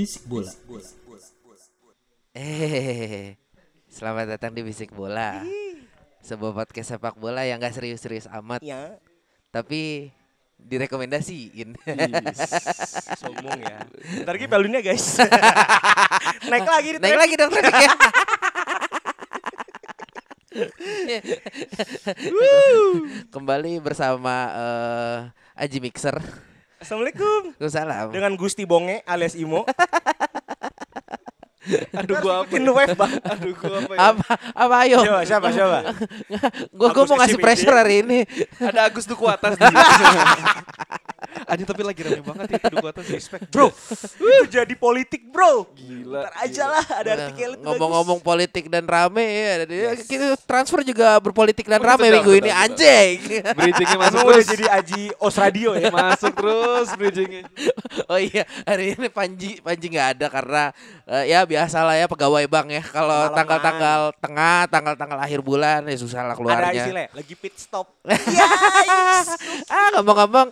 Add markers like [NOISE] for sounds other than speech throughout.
Bisik bola. Eh, selamat datang di Bisik Bola. Sebuah podcast sepak bola yang gak serius-serius amat, Ya, tapi direkomendasiin. sombong ya. Ntar lagi balunnya guys. [LAUGHS] Naik lagi. Naik lagi dong trafficnya. [LAUGHS] Kembali bersama eh, Aji Mixer. Assalamualaikum. Salam. Dengan Gusti Bonge alias Imo. [LAUGHS] Aduh gua apa? Bikin wave bang. Aduh gua apa ya? Apa apa ayo? Coba siapa siapa? Gue Agus mau ngasih pressure hari ini. Ada Agus Duku atas [LAUGHS] Anjing tapi lagi rame banget ya Duku atas respect. Bro, itu jadi politik bro. Gila. Ntar aja lah ada artikel itu. Ngomong-ngomong politik dan rame ya, dia- kita transfer juga berpolitik dan Oh, rame betul, minggu betul, ini betul. anjing. Bridgingnya masuk udah terus. jadi Aji Osradio ya. Masuk terus bridgingnya. [LAUGHS] Oh iya, hari ini Panji Panji nggak ada karena eh, ya biasalah ya pegawai bank ya. Kalau tanggal-tanggal tengah, tanggal-tanggal akhir bulan ya susah lah Ada keluarnya. istilah lagi pit stop. [LAUGHS] ah, ngomong-ngomong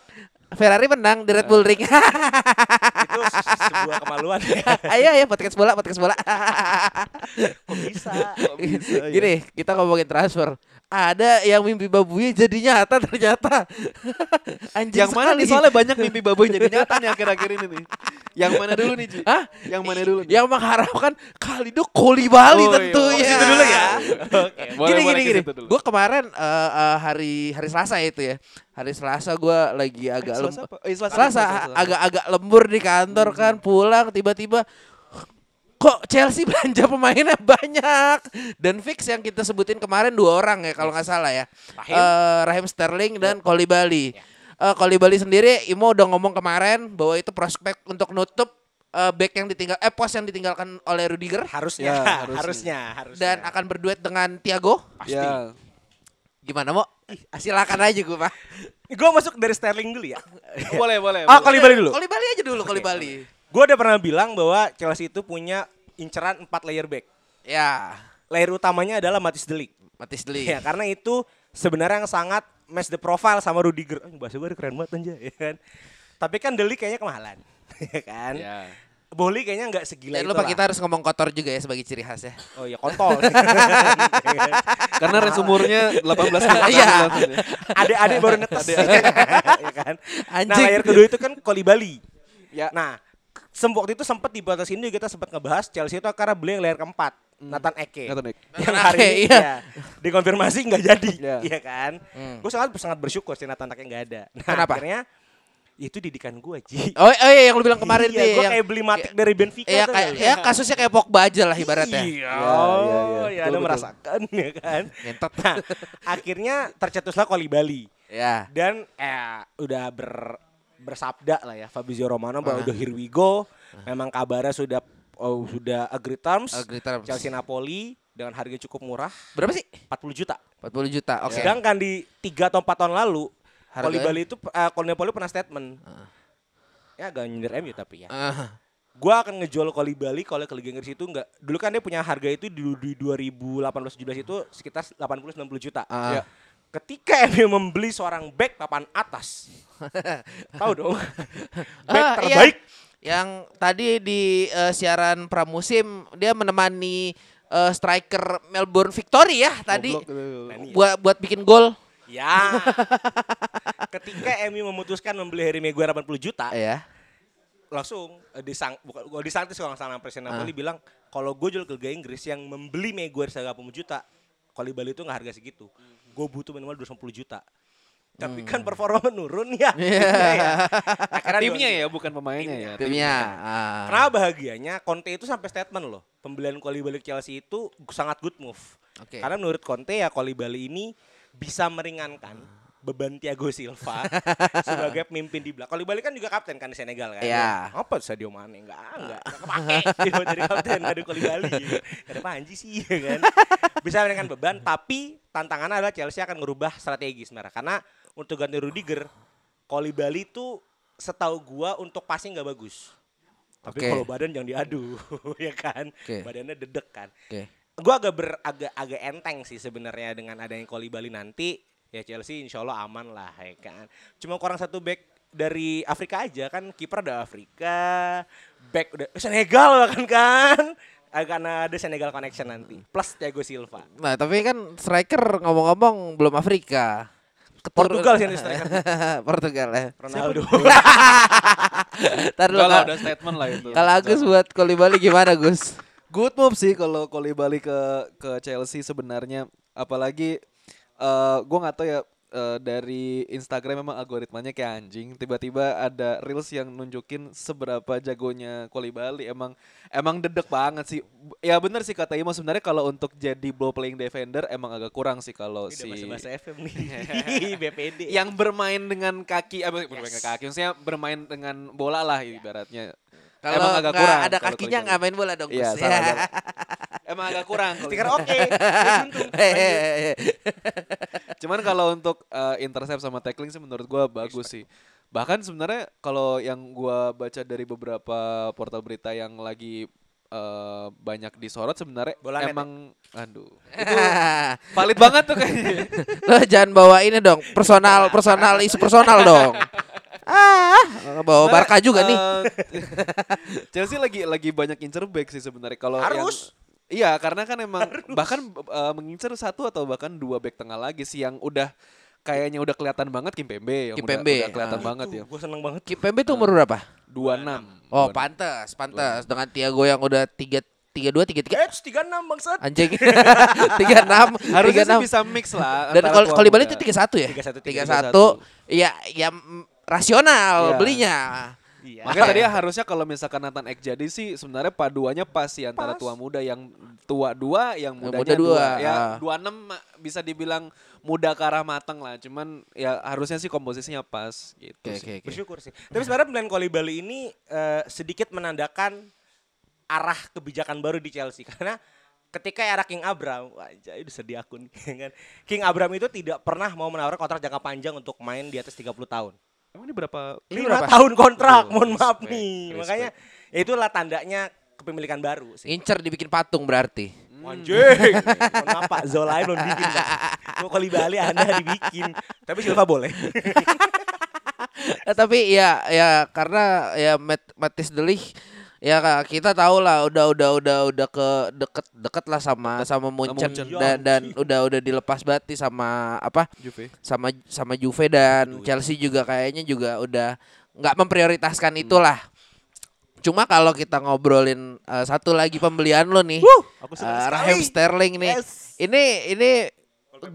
Ferrari menang di Red Bull Ring. itu sebuah kemaluan ya. Ayo [LAUGHS] ya podcast bola, podcast bola. Kok bisa? bisa, ya? Gini, kita ngomongin transfer. Ada yang mimpi babunya jadi nyata ternyata. [LAUGHS] Anjing Yang mana nih soalnya banyak mimpi baboy jadi nyata nih akhir-akhir ini nih. Yang mana dulu nih Ji? Hah? Yang mana dulu nih? Yang mengharapkan Kalido Koli Bali Oh, iya. tentunya. Oh, situ dulu ya. [LAUGHS] Boleh, gini boleh gini. Gue kemarin eh, eh, hari hari Selasa itu ya. Hari Selasa gue lagi agak lem- Selasa? Eh, Selasa, Selasa Selasa. agak-agak lembur di kantor kan pulang tiba-tiba kok Chelsea [LAUGHS] belanja pemainnya banyak dan fix yang kita sebutin kemarin dua orang ya kalau nggak salah ya Rahim. Eh, Raheem Sterling dan Kolibali Eh Kolibali sendiri Imo udah ngomong kemarin bahwa itu prospek untuk nutup eh, back yang ditinggal eh pos yang ditinggalkan oleh Rudiger Harusnya, Ya, harusnya, harusnya. harusnya. dan akan berduet dengan Thiago pasti. Ya. gimana mau silakan aja gue pak Gue masuk dari Sterling dulu ya. Boleh, boleh. Oh, boleh. Koli Bali dulu. Kolibali aja dulu Kolibali Gue udah pernah bilang bahwa Chelsea itu punya inceran 4 layer back. ya Layer utamanya adalah Matis Delik. Matis Delik Ya, karena itu sebenarnya yang sangat match the profile sama Rudiger. Oh, bahasa gue keren banget aja, [LAUGHS] ya kan. Tapi kan Delik kayaknya kemahalan. [LAUGHS] ya kan? Ya. Boli kayaknya nggak segila Dan itu lupa lah. kita harus ngomong kotor juga ya sebagai ciri khas ya. Oh iya kontol. [LAUGHS] Karena range umurnya 18 tahun. Iya. Adik-adik baru netes. ya kan? Nah, Anjing. layer kedua itu kan Kolibali. Ya. Nah, sem waktu itu sempat di batas ini kita sempat ngebahas Chelsea itu karena beli yang layer keempat, Nathan Eke. Nathan Eke. [LAUGHS] Yang Nathan hari ini iya. ya, dikonfirmasi nggak jadi, Iya. iya kan? Gue sangat sangat bersyukur sih Nathan Ake nggak ada. Nah, Kenapa? Akhirnya itu didikan gue Ji. Oh, oh iya yang lu bilang kemarin [LAUGHS] iya, ya, gue yang kayak beli matik dari Benfica ya tuh kayak ya kasusnya kayak Pogba aja lah ibaratnya. Iya, iya, oh, iya. ya, Betul, Anda betul. merasakan ya kan. Ngentot. Nah, akhirnya tercetuslah Kolibali Ya. dan eh udah ber bersabda lah ya Fabrizio Romano bahwa Ah. udah here we go. Memang kabarnya sudah oh, sudah agree terms. Agree terms. Chelsea Napoli dengan harga cukup murah Berapa sih? 40 juta. 40 juta. Oke. Sedangkan di 3 atau 4 tahun lalu? Kolibali itu uh, Napoli pernah statement. Ya agak nyindir MU tapi ya. Ah, Gua akan ngejual Kolibali kalau ke Liga Inggris itu enggak. Dulu kan dia punya harga itu di, di 2018-17 itu sekitar 80-90 juta. ah. Ya. Ketika MU membeli seorang back papan atas. [LAUGHS] Tahu dong. [LAUGHS] back Ah, iya. terbaik. Yang tadi di eh, siaran pramusim dia menemani eh, striker Melbourne Victory ya tadi Goblok. Nah, ya. buat buat bikin gol. Ya. [LAUGHS] Ketika MU memutuskan membeli Harry Maguire 80 juta, Ya. langsung eh, disang bukan gua disangtis kalau salah Presiden Ah. Napoli bilang kalau gue jual ke Liga Inggris yang membeli Maguire seharga 80 juta, Kolibali itu nggak harga segitu. Gue butuh minimal 250 juta. Tapi kan performa menurun ya. [LAUGHS] Iya. Ya. Akhirnya Timnya ya, bukan pemainnya ya. Timnya. ah. Kenapa bahagianya Conte itu sampai statement loh. Pembelian Koulibaly ke Chelsea itu sangat good move. Oke. Karena menurut Conte ya Koulibaly ini bisa meringankan beban Thiago Silva [LAUGHS] sebagai pemimpin di belakang. Koulibaly kan juga kapten kan di Senegal kan. Iya. Apa Sadio Mane? Enggak, enggak. Enggak kepake. [LAUGHS] Jadi kapten ada Koulibaly. Gak ada Panji sih ya kan. Bisa meringankan beban tapi tantangannya adalah Chelsea akan merubah strategi sebenarnya. Karena untuk ganti Rudiger, Koulibaly itu setahu gua untuk passing nggak bagus. Tapi Oke. kalau badan jangan diadu, [LAUGHS] ya kan? Oke. Badannya dedek kan. Oke. Gua agak ber, agak agak enteng sih sebenarnya dengan adanya Koulibaly nanti ya Chelsea insya Allah aman lah ya kan. Cuma kurang satu back dari Afrika aja kan kiper ada Afrika, back udah eh, Senegal bahkan kan. Ah, Karena ada Senegal connection nanti. Plus Thiago Silva. Nah, tapi kan striker ngomong-ngomong belum Afrika. Ketur- Portugal sih yang [LAUGHS] striker. Portugal ya. Ronaldo. [LAUGHS] Ntar Kak. udah statement lah itu. Kalau Agus buat Koulibaly gimana Gus? Good move sih kalau Koulibaly ke ke Chelsea sebenarnya apalagi eh gua nggak tahu ya eh, dari Instagram memang algoritmanya kayak anjing. Tiba-tiba ada reels yang nunjukin seberapa jagonya Koulibaly emang emang dedek banget sih. Ya bener sih kata Imo sebenarnya kalau untuk jadi ball playing defender emang agak kurang sih kalau si FM nih. [LAUGHS] [LAUGHS] BPD. yang bermain dengan kaki eh, bermain dengan kaki maksudnya bermain dengan bola lah ibaratnya Kalau emang agak nggak kurang ada kakinya nggak main bola dong Iya, salah, [LAUGHS] Ya. Emang agak kurang. Stiker gitu. oke. Dia buntung. Hehehe. Cuman kalau untuk eh, intercept sama tackling sih menurut gua bagus sih. Bahkan sebenarnya kalau yang gua baca dari beberapa portal berita yang lagi eh, banyak disorot sebenarnya Bola net emang aduh [LAUGHS] itu valid banget tuh kayaknya. Lo jangan bawa ini dong, personal personal isu personal dong. [LAUGHS] Ah, bawa Barca juga nih. Eh, Chelsea lagi lagi banyak incer back sih sebenarnya kalau yang- Harus. Iya, karena kan emang bahkan eh, mengincar satu atau bahkan dua back tengah lagi sih yang udah kayaknya udah kelihatan banget Kim Pembe yang udah- Kimpembe, udah, kelihatan ah. banget ya. Gue seneng banget. Kipembe tuh umur berapa? 26. Oh, pantas, pantas dengan Tiago yang udah tiga tiga dua tiga tiga Eh, 36 bangsat. anjing [LAUGHS] tiga enam Harusnya sih bisa mix lah. dan kalau kalau Bali muda. itu tiga satu ya 31, tiga 31. satu ya ya mm, rasional Iya. belinya Iya. Makanya tadi harusnya kalau misalkan Nathan Ek jadi sih sebenarnya paduannya pas sih antara Pas. tua muda yang tua dua yang mudanya muda dua, dua. Ya ah. 26 ma- bisa dibilang muda ke arah matang lah. Cuman ya harusnya sih komposisinya pas gitu oke sih. oke oke Bersyukur sih. Tapi sebenarnya pembelian Koulibaly ini eh, sedikit menandakan arah kebijakan baru di Chelsea [LAUGHS] karena ketika era King Abraham, wajah itu sedih akun [LAUGHS] kan. King Abraham itu tidak pernah mau menawarkan kontrak jangka panjang untuk main di atas 30 tahun. Emang ini berapa? Ini Lima berapa? tahun kontrak, Oh, mohon maaf respect, nih. respect. Makanya ya itulah tandanya kepemilikan baru sih. incer dibikin patung berarti Anjing. [LAUGHS] Mohon maaf Pak, Zola belum bikin Pak. Mau Koulibaly Anda dibikin. Tapi Silva boleh. Eh, [LAUGHS] tapi ya ya karena ya Matt, Matthijs de Ligt ya Kak, kita tahu lah udah udah udah udah ke deket deket lah sama sama Munchen Munchen. dan dan udah udah dilepas berarti sama apa Juve. sama sama Juve dan Chelsea juga kayaknya juga udah nggak memprioritaskan itulah. Cuma kalau kita ngobrolin eh, satu lagi pembelian lo nih, Aku sekali. Raheem Sterling nih. Yes. Ini ini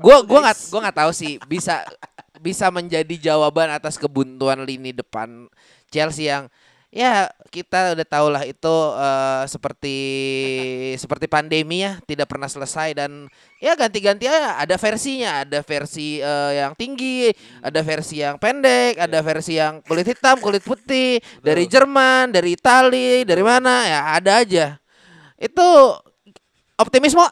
gua gua nggak gua nggak tahu sih bisa bisa menjadi jawaban atas kebuntuan lini depan Chelsea yang ya kita udah tahu lah itu eh, seperti seperti pandemi ya tidak pernah selesai dan ya ganti-ganti aja. Ada versinya ada versi eh, yang tinggi ada versi yang pendek ada versi yang kulit hitam kulit putih dari Jerman dari Itali dari mana ya ada aja. Itu optimisme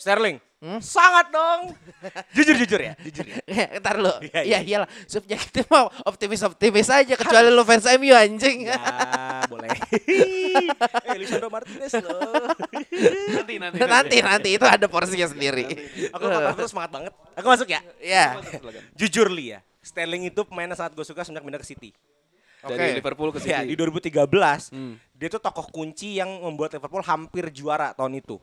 Sterling. Hmm? Sangat dong. [LAUGHS] jujur jujur ya, jujur ya. [LAUGHS] Ya, Ntar lu [LAUGHS] Iya, iya. Ya iyalah Subjektif mau optimis-optimis aja Kecuali lu fans MU anjing Ya, boleh. eh, Lisandro Martinez loh. Nanti nanti. Nanti nanti itu ada porsinya sendiri Aku kabar terus semangat banget. Aku masuk ya. Ya Jujur li ya. Sterling itu pemain yang sangat gue suka semenjak pindah ke City. Dari Liverpool ke Ya, City. di 2013 Hmm. dia tuh tokoh kunci yang membuat Liverpool hampir juara tahun itu.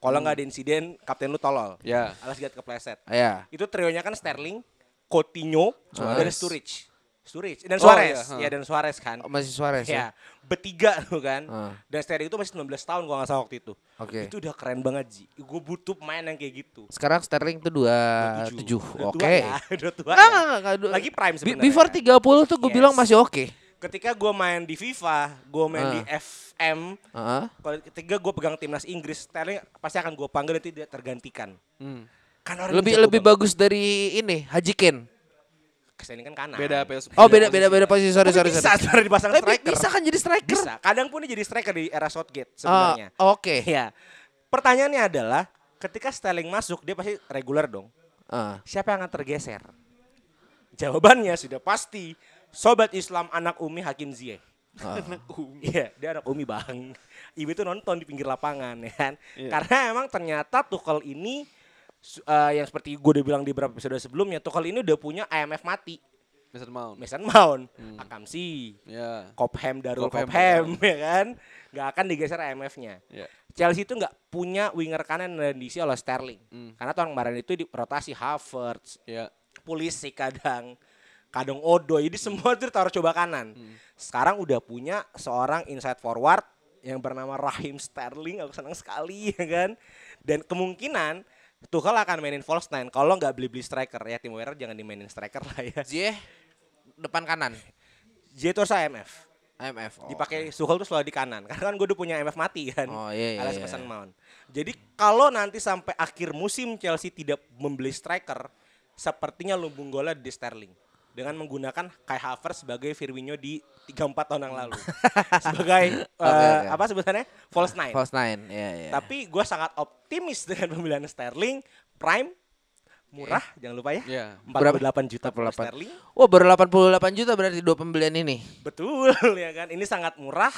Kalau nggak ada insiden, kapten lu tolol. Ya. Alas lihat kepleset. Ya Itu trionya kan Sterling, Coutinho, Ah. dan Sturridge. Sturridge dan Oh, Suarez. iya, ya dan Suarez kan. Oh, masih Suarez ya. Ya, bertiga tuh kan. Ah. Dan Sterling itu masih 19 tahun gua nggak salah waktu itu. Oke. Itu udah keren banget, Ji. Gue butuh pemain yang kayak gitu. Sekarang Sterling tuh 27. Udah tua Oke. ya, [LAUGHS] udah tua Enggak, ya. enggak. Lagi prime Be- sebenarnya. Before 30 tuh gue Yes. bilang masih oke. Ketika gue main di FIFA, gue main Ah. di FM, Heeh. kalau ketika gue pegang timnas Inggris, Sterling pasti akan gue panggil nanti dia tergantikan. Hmm. Kan orang Lebih jago lebih banget. bagus dari ini Haji Kane. Sterling kan kanan. Beda PS. Oh beda beda beda posisi sorry Tapi sorry bisa sorry. sebenarnya dipasang Tapi striker. bisa kan jadi striker? Bisa. Kadang pun dia jadi striker di era Southgate Ah, sebenarnya. Oke. [LAUGHS] Iya. Pertanyaannya adalah ketika Sterling masuk dia pasti reguler dong. Ah. Siapa yang akan tergeser? Jawabannya sudah pasti sobat Islam anak Umi Hakim Ziyech. [LAUGHS] Iya, dia anak Umi bang. Ibu itu nonton di pinggir lapangan ya kan. Iya. Karena emang ternyata Tuchel ini eh, yang seperti gue udah bilang di beberapa episode sebelumnya, Tuchel ini udah punya IMF mati. Mason Mount. Mason Mount, Hmm. Akamsi, Ya. Cobham Darul Cobham, Cobham, ya kan. Nggak akan digeser IMF-nya. Ya. Chelsea itu nggak punya winger kanan yang diisi oleh Sterling. Hmm. Karena tahun kemarin itu di rotasi Havertz, Ya. Pulisic kadang, kadang Odo. Jadi [LAUGHS] semua itu taruh coba kanan. Sekarang udah punya seorang inside forward yang bernama Raheem Sterling. Aku senang sekali [LAUGHS] ya kan. Dan kemungkinan Tuchel akan mainin false nine kalau nggak beli-beli striker ya Timo Werner jangan dimainin striker lah ya. Ziyech depan kanan. J itu harus IMF. IMF. Oh, Dipakai Tuchel tuh selalu di kanan. Karena kan gue udah punya IMF mati kan. Oh, iya, iya, alias iya. Mason Mount. Jadi kalau nanti sampai akhir musim Chelsea tidak membeli striker, sepertinya lumbung golnya di Sterling dengan menggunakan Kai Havertz sebagai Firmino di 3-4 tahun yang lalu. [LAUGHS] sebagai Oke, eh, oke. apa sebenarnya? false nine. False nine. Iya iya. Tapi gue sangat optimis [LAUGHS] dengan pembelian Sterling prime murah jangan lupa ya. Ya. 48 juta per 48. Sterling. Wah baru 88 juta berarti dua pembelian ini. Betul [LAUGHS] ya kan. Ini sangat murah.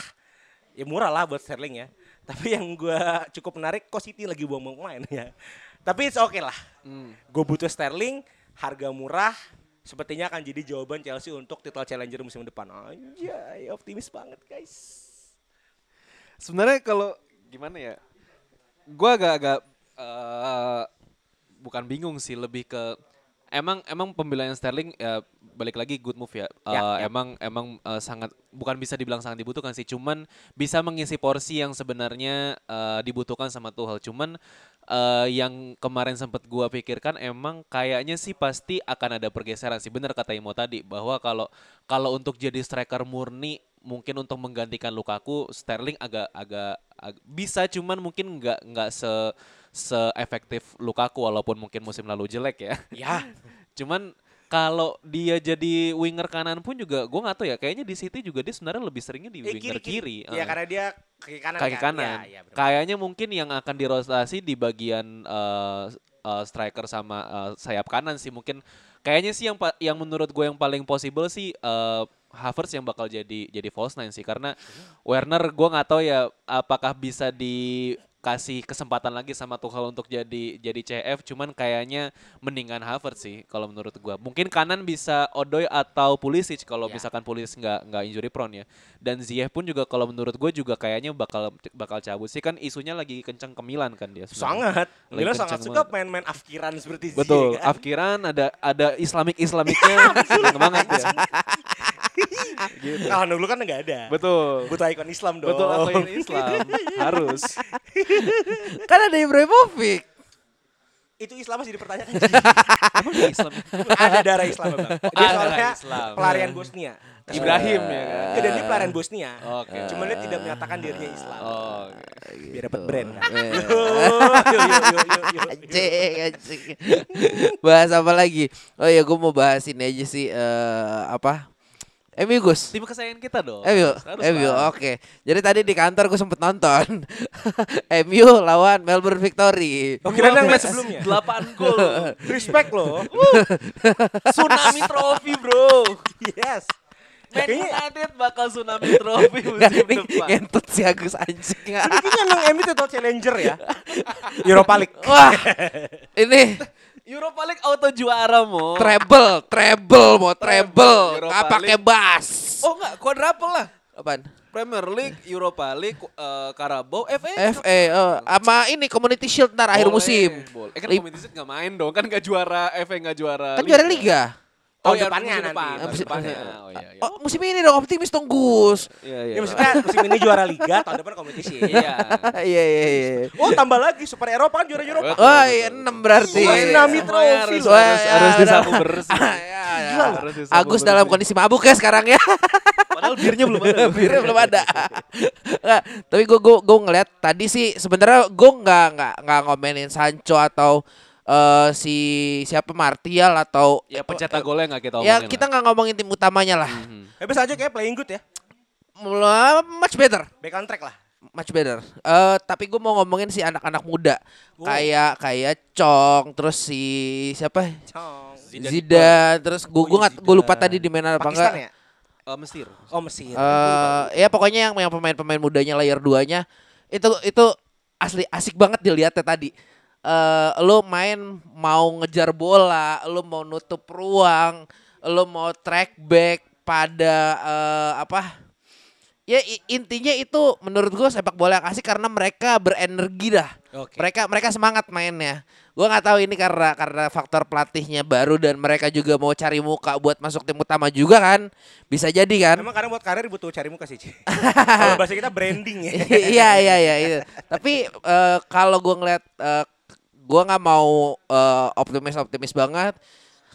Ya murah lah buat Sterling ya. Tapi yang gua cukup menarik kok City lagi buang-buang pemain ya. Tapi it's okay lah. Hmm. Gue butuh Sterling, harga murah. Sepertinya akan jadi jawaban Chelsea untuk title challenger musim depan. Anjay, optimis banget guys. Sebenarnya kalau gimana ya? Gua agak-agak eh, bukan bingung sih, lebih ke emang emang pembelian Sterling ya balik lagi good move ya. Eh, Ya, ya. Emang emang eh, sangat bukan bisa dibilang sangat dibutuhkan sih, cuman bisa mengisi porsi yang sebenarnya eh, dibutuhkan sama Tuchel. Cuman eh, yang kemarin sempat gua pikirkan emang kayaknya sih pasti akan ada pergeseran sih. Bener kata Imo tadi bahwa kalau kalau untuk jadi striker murni mungkin untuk menggantikan Lukaku Sterling agak agak, ag- bisa cuman mungkin nggak nggak se se efektif Lukaku walaupun mungkin musim lalu jelek ya. Ya, [LAUGHS] Cuman kalau dia jadi winger kanan pun juga gue nggak tahu ya kayaknya di City juga dia sebenarnya lebih seringnya di eh, winger kiri. Ya eh. karena dia kaki kanan kaki kan. kanan. Ya, ya, bener. Kayaknya mungkin yang akan dirotasi di bagian eh, eh, striker sama eh, sayap kanan sih mungkin. Kayaknya sih yang yang menurut gue yang paling possible sih eh, Havertz yang bakal jadi jadi false nine sih karena Werner gue nggak tahu ya apakah bisa dikasih kesempatan lagi sama Tuchel untuk jadi jadi CF cuman kayaknya mendingan Havertz sih kalau menurut gua mungkin kanan bisa Odoi atau Pulisic kalau Ya. misalkan Pulisic nggak nggak injury prone ya dan Ziyech pun juga kalau menurut gue juga kayaknya bakal bakal cabut sih kan isunya lagi kenceng ke Milan kan dia sebenarnya. sangat. Milan Lagi sangat kencang suka main-main afkiran seperti Ziyech, Betul, kan? Afkiran ada ada Islamik Islamiknya [LAUGHS] seneng banget ya. [LAUGHS] gitu. Kalau dulu kan nggak ada. Betul. Butuh ikon Islam dong. Betul yang Islam harus. [LAUGHS] Kan ada Ibrahimovic. Itu Islam masih dipertanyakan. [LAUGHS] Emang dia Islam? ada darah Islam bang. Dia Ada soalnya Islam. pelarian Bosnia. Ibrahim ya kan. Dan dia pelarian Bosnia. Oke. Cuman dia tidak menyatakan dirinya Islam. Oh, Biar dapat brand kan. Eh. Yuk, yuk, yuk, yuk, yuk, yuk. Anjing, anjing. bahas apa lagi? Oh ya, gue mau bahas ini aja sih. eh apa? MU Gus. tim kesayangan kita dong. MU, MU, oke. Jadi tadi di kantor gue sempet nonton [LAUGHS] MU lawan Melbourne Victory. Oh kira yang match sebelumnya. Delapan gol. [LAUGHS] Respect loh. tsunami trophy bro. yes. Man United bakal tsunami trophy [LAUGHS] Nggak, musim ini depan. ngentut si Agus anjing. Kayaknya emang MU title challenger ya. Europa League. Wah, ini Europa League auto juara mo. treble, treble mau treble. Europa Nggak pakai bass. Oh enggak, quadruple lah. Apaan? Premier League, Europa League, eh, Carabao, FA. FA, oh, sama ini Community Shield ntar akhir musim. boleh. Eh kan Community Shield nggak main dong, kan nggak juara FA nggak juara. Kan juara liga. Tahun iya, depannya musim nanti. depan, musim depannya. Oh iya, iya. Oh, musim ini dong optimis dong Gus. Iya, iya. Ya maksudnya musim ini juara liga, tahun depan kompetisi. [LAUGHS] Iya. Iya iya iya. Oh tambah lagi Super Eropa kan juara Eropa. Oh iya enam berarti. Oh, enam itu Semuanya trofi harus, loh. harus, Ya, harus disapu bersih. Ah, ya, ya. Harus disapu Agus dalam kondisi mabuk ya sekarang ya. Padahal birnya belum ada. [LAUGHS] Birnya belum ada. [LAUGHS] Nggak, tapi gue gue gue ngeliat tadi sih sebenarnya gue nggak nggak nggak ngomenin Sancho atau eh, si siapa Martial atau Ya pencetak golnya nggak kita ya omongin kita nggak ngomongin tim utamanya lah. Mhm. Tapi saja kayak playing good ya. Mulai much better. Back on track lah. much better. Eh tapi gue mau ngomongin si anak-anak muda Oh. kayak kayak Chong terus si siapa Cong. Zidane, terus gue Oh, gue iya, nggak gue lupa Zidane. tadi di mana apa Pakistan enggak. ya? Eh, Mesir. Oh Mesir. Eh ya pokoknya yang yang pemain-pemain mudanya layer 2-nya itu itu asli asik banget dilihatnya tadi. Eh lo main mau ngejar bola, lo mau nutup ruang, lo mau track back pada eh, apa? Ya intinya itu menurut gue sepak bola yang asik karena mereka berenergi dah. Oke. Mereka mereka semangat mainnya. Gua nggak tahu ini karena karena faktor pelatihnya baru dan mereka juga mau cari muka buat masuk tim utama juga kan. Bisa jadi kan. Memang kadang buat karir butuh cari muka sih. [LAUGHS] Kalau bahasa kita branding ya. iya iya iya iya. Tapi eh, kalau gua ngeliat eh, gua nggak mau eh, optimis optimis banget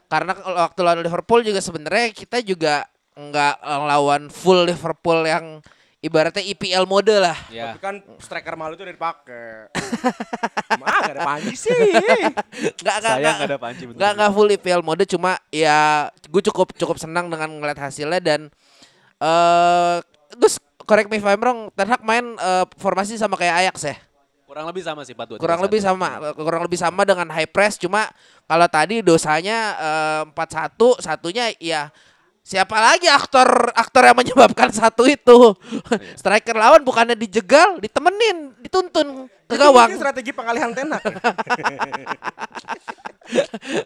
karena kalau waktu lawan Liverpool juga sebenarnya kita juga nggak lawan full Liverpool yang ibaratnya IPL mode lah. Ya. Tapi kan striker malu itu udah dipakai. [LAUGHS] Mah gak ada panji sih. Nggak Sayang nggak nggak ada panci bener. nggak nggak full IPL mode cuma ya gue cukup cukup senang dengan ngeliat hasilnya dan eh Gus correct me if I'm wrong Ten Hag main eh, formasi sama kayak Ajax ya Kurang lebih sama sih 4 2 kurang lebih sama kurang lebih sama dengan high press cuma kalau tadi dosanya empat satu satunya ya siapa lagi aktor aktor yang menyebabkan [LAUGHS] satu itu striker lawan bukannya dijegal ditemenin dituntun ke Itu gawang mungkin strategi pengalihan tenak. ya.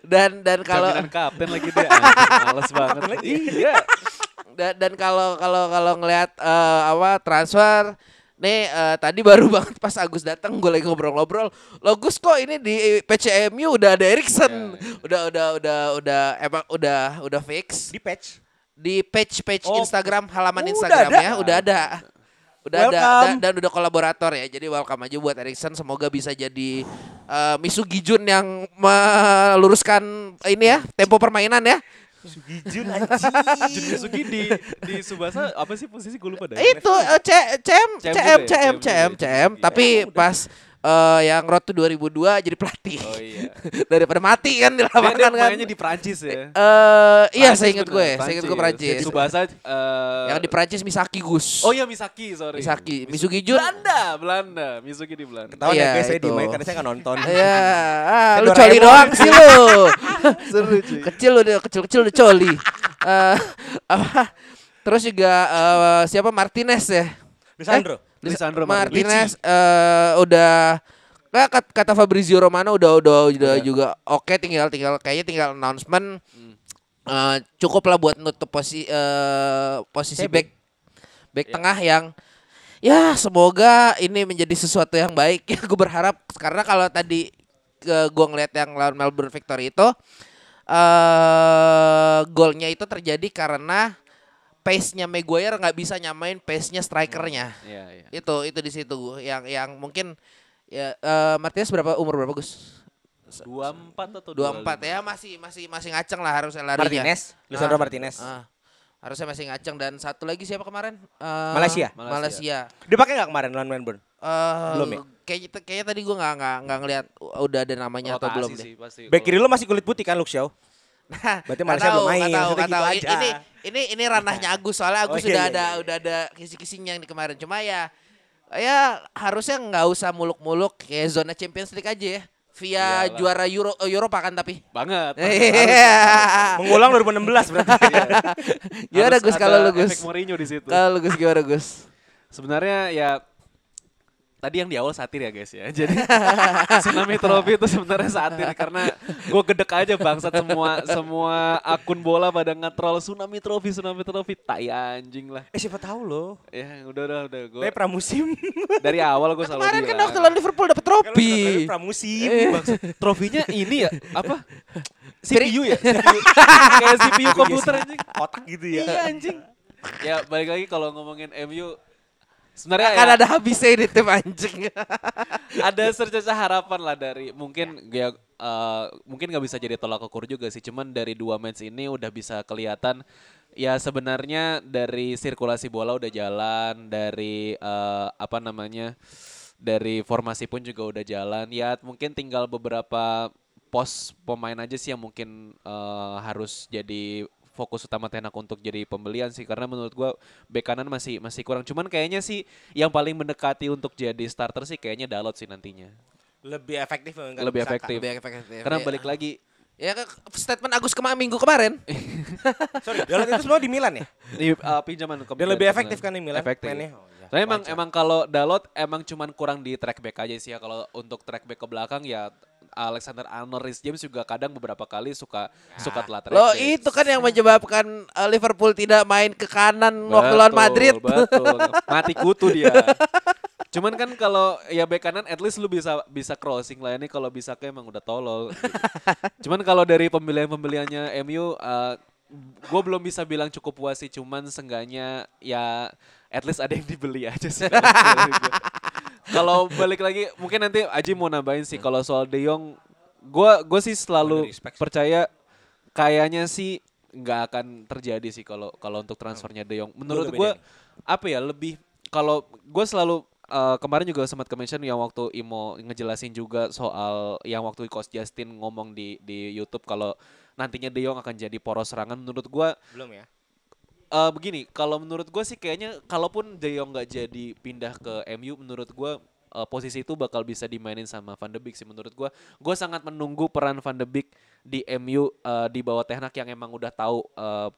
[LAUGHS] dan dan kalau kapten lagi [LAUGHS] deh. Anjing, Males banget. Iya. dan dan kalau kalau kalau ngelihat eh, apa transfer nih eh, tadi baru [LAUGHS] banget pas Agus datang gue lagi ngobrol-ngobrol. Lo Gus kok ini di PCMU udah ada Erikson? Udah udah udah udah emang udah udah fix? Di patch. di page page Oh, Instagram halaman udah Instagram ada. ya udah ada. Udah ada Welcome. dan, dan udah kolaborator ya jadi welcome aja buat Erikson. Semoga bisa jadi eh, Misugi Jun yang meluruskan ini ya tempo permainan ya Sugijun Jun Misugi di di Subasa apa sih posisi gue lupa dah. itu C CM CM CM? CM CM tapi pas eh, yang Road to 2002 jadi pelatih Oh iya. [LAUGHS] daripada mati kan di Dia, dia lapangan kan mainnya di Prancis ya. eh iya Prancis saya ingat gue saya ingat gue Prancis Di Subasa eh, yang di Prancis Misaki Gus Oh iya Misaki, sorry. Misaki Misugi Jun Belanda, Belanda. Misugi di Belanda. Tahu Iya, ya guys saya di main karena saya nggak nonton. [LAUGHS] Iya, ah, lu coli doang sih lu. [LAUGHS] Seru cuy. kecil udah kecil-kecil udah coli. Eh, apa? Terus juga eh, siapa Martinez ya? Lisandro. Eh, Lisandro Martinez. Eh, udah Nah, kat- kata Fabrizio Romano udah udah udah juga oke tinggal tinggal kayaknya tinggal announcement. Eh, cukup lah buat nutup posi eh, posisi back. back tengah yang ya semoga ini menjadi sesuatu yang baik. [LAUGHS] Ya gue berharap karena kalau tadi ke gue ngeliat yang lawan Melbourne Victory itu eh golnya itu terjadi karena pace-nya Maguire nggak bisa nyamain pace-nya strikernya Iya, iya. itu itu di situ yang yang mungkin ya eh, Martinez berapa umur berapa Gus 24 atau 24 ya masih masih masih ngaceng lah harusnya larinya Martinez. Lisandro Ah, Martinez. ah. harusnya masih ngaceng dan satu lagi siapa kemarin Eh, Malaysia. Malaysia, Malaysia. Dipakai nggak kemarin lawan Melbourne? Eh, Belum ya? Kayaknya kayaknya tadi gua nggak nggak nggak ngelihat udah ada namanya atau Rotasi belum deh. sih pasti. Back kiri lo masih kulit putih kan? Nah, Berarti nggak Malaysia tahu, belum main, nggak tahu, nggak tahu. gitu aja. Ini ini ini ranahnya [LAUGHS] Agus soalnya Agus Oh, iya, sudah iya, ada iya. udah ada kisi-kisinya yang di kemarin. Cuma ya ya harusnya nggak usah muluk-muluk kayak zona Champions League aja ya. Via Iyalah. juara Euro eh, Eropa kan tapi. banget. Iya. [LAUGHS] Mengulang 2016 berarti. Gimana Harus Gus kalau lu Gus? Mourinho di situ. Kalau lu Gus gimana Gus? Sebenarnya ya tadi yang di awal satir ya guys ya. [LAUGHS] Jadi Tsunami Trophy itu sebenarnya satir karena gue gedek aja bangsat semua semua akun bola pada nge-troll Tsunami Trophy, Tsunami Trophy. Tai anjing lah. eh siapa tahu lo. Ya udah udah udah gue Tapi pramusim. [LAUGHS] dari awal gue selalu Kemarin kan waktu lawan Liverpool dapat trofi. pramusim. Bangsat, trofinya ini ya apa? CPU ya? CPU. [LAUGHS] Kayak CPU komputer anjing. Otak gitu ya. Iya anjing. Ya balik lagi kalau ngomongin MU sebenarnya Akan ya, ada habisnya ini tim anjing. [LAUGHS] ada secerca harapan lah dari mungkin ya. eh, mungkin nggak bisa jadi tolak ukur juga sih cuman dari dua match ini udah bisa kelihatan ya sebenarnya dari sirkulasi bola udah jalan dari eh, apa namanya dari formasi pun juga udah jalan. Ya mungkin tinggal beberapa pos pemain aja sih yang mungkin eh, harus jadi fokus utama Tenak untuk jadi pembelian sih karena menurut gua bek kanan masih masih kurang cuman kayaknya sih yang paling mendekati untuk jadi starter sih kayaknya Dalot sih nantinya Lebih efektif Lebih efektif. Lebih efektif. karena Ya. balik lagi Ya statement Agus kemarin minggu kemarin. [LAUGHS] Sorry, Dalot itu semua di Milan ya? di uh, pinjaman ke Dia lebih efektif kan di Milan efektif mainnya? Oh, iya. Tapi emang Wajar. emang kalau Dalot emang cuman kurang di track back aja sih ya kalau untuk track back ke belakang ya Alexander Arnold Rhys James juga kadang beberapa kali suka suka telat back. itu kan yang menyebabkan uh, Liverpool tidak main ke kanan waktu lawan Betul, Madrid. Betul. [LAUGHS] Mati kutu dia. Cuman kan kalau ya bek kanan at least lu bisa bisa crossing lah ini kalau bisa ke emang udah tolol. cuman kalau dari pembelian-pembeliannya MU uh, gue belum bisa bilang cukup puas sih cuman sengganya ya at least ada yang dibeli aja sih. [LAUGHS] kalau balik lagi mungkin nanti Aji mau nambahin sih kalau soal De Jong gue gue sih selalu percaya kayaknya sih nggak akan terjadi sih kalau kalau untuk transfernya De Jong. Menurut Gua gue apa ya lebih kalau gue selalu eh, kemarin juga sempat ke mention yang waktu Imo ngejelasin juga soal yang waktu Coach Justin ngomong di di YouTube kalau nantinya De Jong akan jadi poros serangan menurut gue Belum ya? Eh begini kalau menurut gue sih kayaknya kalaupun De Jong nggak jadi pindah ke MU menurut gue eh, posisi itu bakal bisa dimainin sama Van de Beek sih menurut gue gue sangat menunggu peran Van de Beek di MU eh, di bawah Ten Hag yang emang udah tahu eh,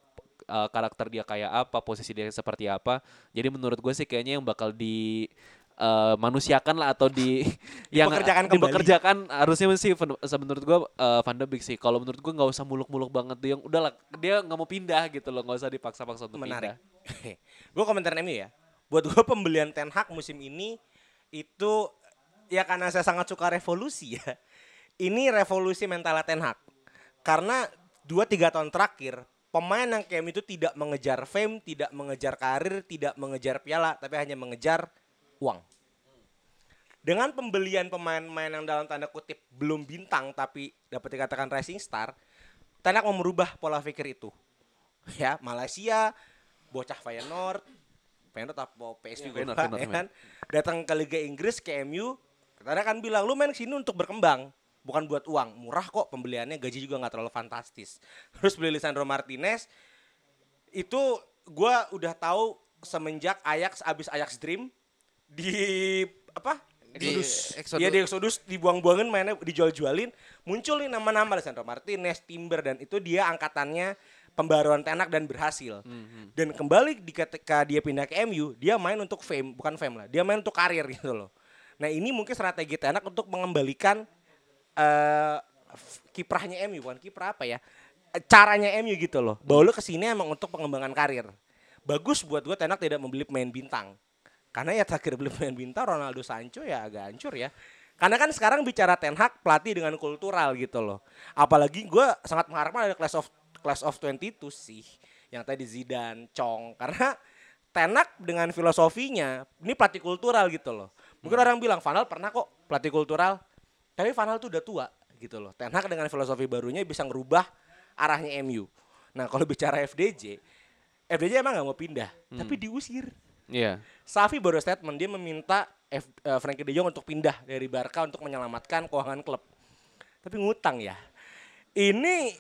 eh, karakter dia kayak apa posisi dia seperti apa. Jadi menurut gue sih kayaknya yang bakal di eh, manusiakan lah atau di [LAUGHS] yang Dipekerjakan kembali. dipekerjakan harusnya sih menurut gue eh, Van de Beek sih kalau menurut gue nggak usah muluk-muluk banget dia yang udahlah dia nggak mau pindah gitu loh nggak usah dipaksa-paksa untuk Menarik. pindah [LAUGHS] gue komentar MU ya. Buat gue pembelian Ten Hag musim ini itu ya karena saya sangat suka revolusi ya. [LAUGHS] Ini revolusi mental Ten Hag. Karena 2-3 tahun terakhir pemain yang kayak itu tidak mengejar fame, tidak mengejar karir, tidak mengejar piala, tapi hanya mengejar uang. Dengan pembelian pemain-pemain yang dalam tanda kutip belum bintang tapi dapat dikatakan rising star, Ten Hag mau merubah pola pikir itu. Ya, Malaysia, bocah Feyenoord, Feyenoord apa PSV gue lupa, Feyenoord, ya kan? Datang ke Liga Inggris ke MU, karena kan bilang lu main sini untuk berkembang, bukan buat uang. Murah kok pembeliannya, gaji juga nggak terlalu fantastis. Terus beli Lisandro Martinez, itu gua udah tahu semenjak Ajax abis Ajax Dream di apa? Di Exodus. Iya di Exodus dibuang-buangin mainnya dijual-jualin, muncul nih nama-nama Lisandro Martinez, Timber dan itu dia angkatannya pembaruan tenak dan berhasil. Dan kembali di ketika dia pindah ke MU, dia main untuk fame, bukan fame lah. Dia main untuk karir gitu loh. Nah, ini mungkin strategi tenak untuk mengembalikan f- kiprahnya MU, bukan kiprah apa ya? Caranya MU gitu loh. Bahwa lu ke sini emang untuk pengembangan karir. Bagus buat gue tenak tidak membeli pemain bintang. Karena ya terakhir beli pemain bintang Ronaldo Sancho ya agak hancur ya. Karena kan sekarang bicara Ten Hag pelatih dengan kultural gitu loh. Apalagi gue sangat mengharapkan ada class of class of 22 sih. Yang tadi Zidane, Chong. Karena Ten Hag dengan filosofinya ini pelatih kultural gitu loh. Mungkin orang bilang Van Gaal pernah kok pelatih kultural. Tapi Van Gaal tuh udah tua gitu loh. Ten Hag dengan filosofi barunya bisa ngerubah arahnya MU. Nah kalau bicara FDJ, FDJ emang nggak mau pindah, tapi diusir. Iya. Safi baru statement dia meminta F, eh, Frankie De Jong untuk pindah dari Barca untuk menyelamatkan keuangan klub. Tapi ngutang ya. Ini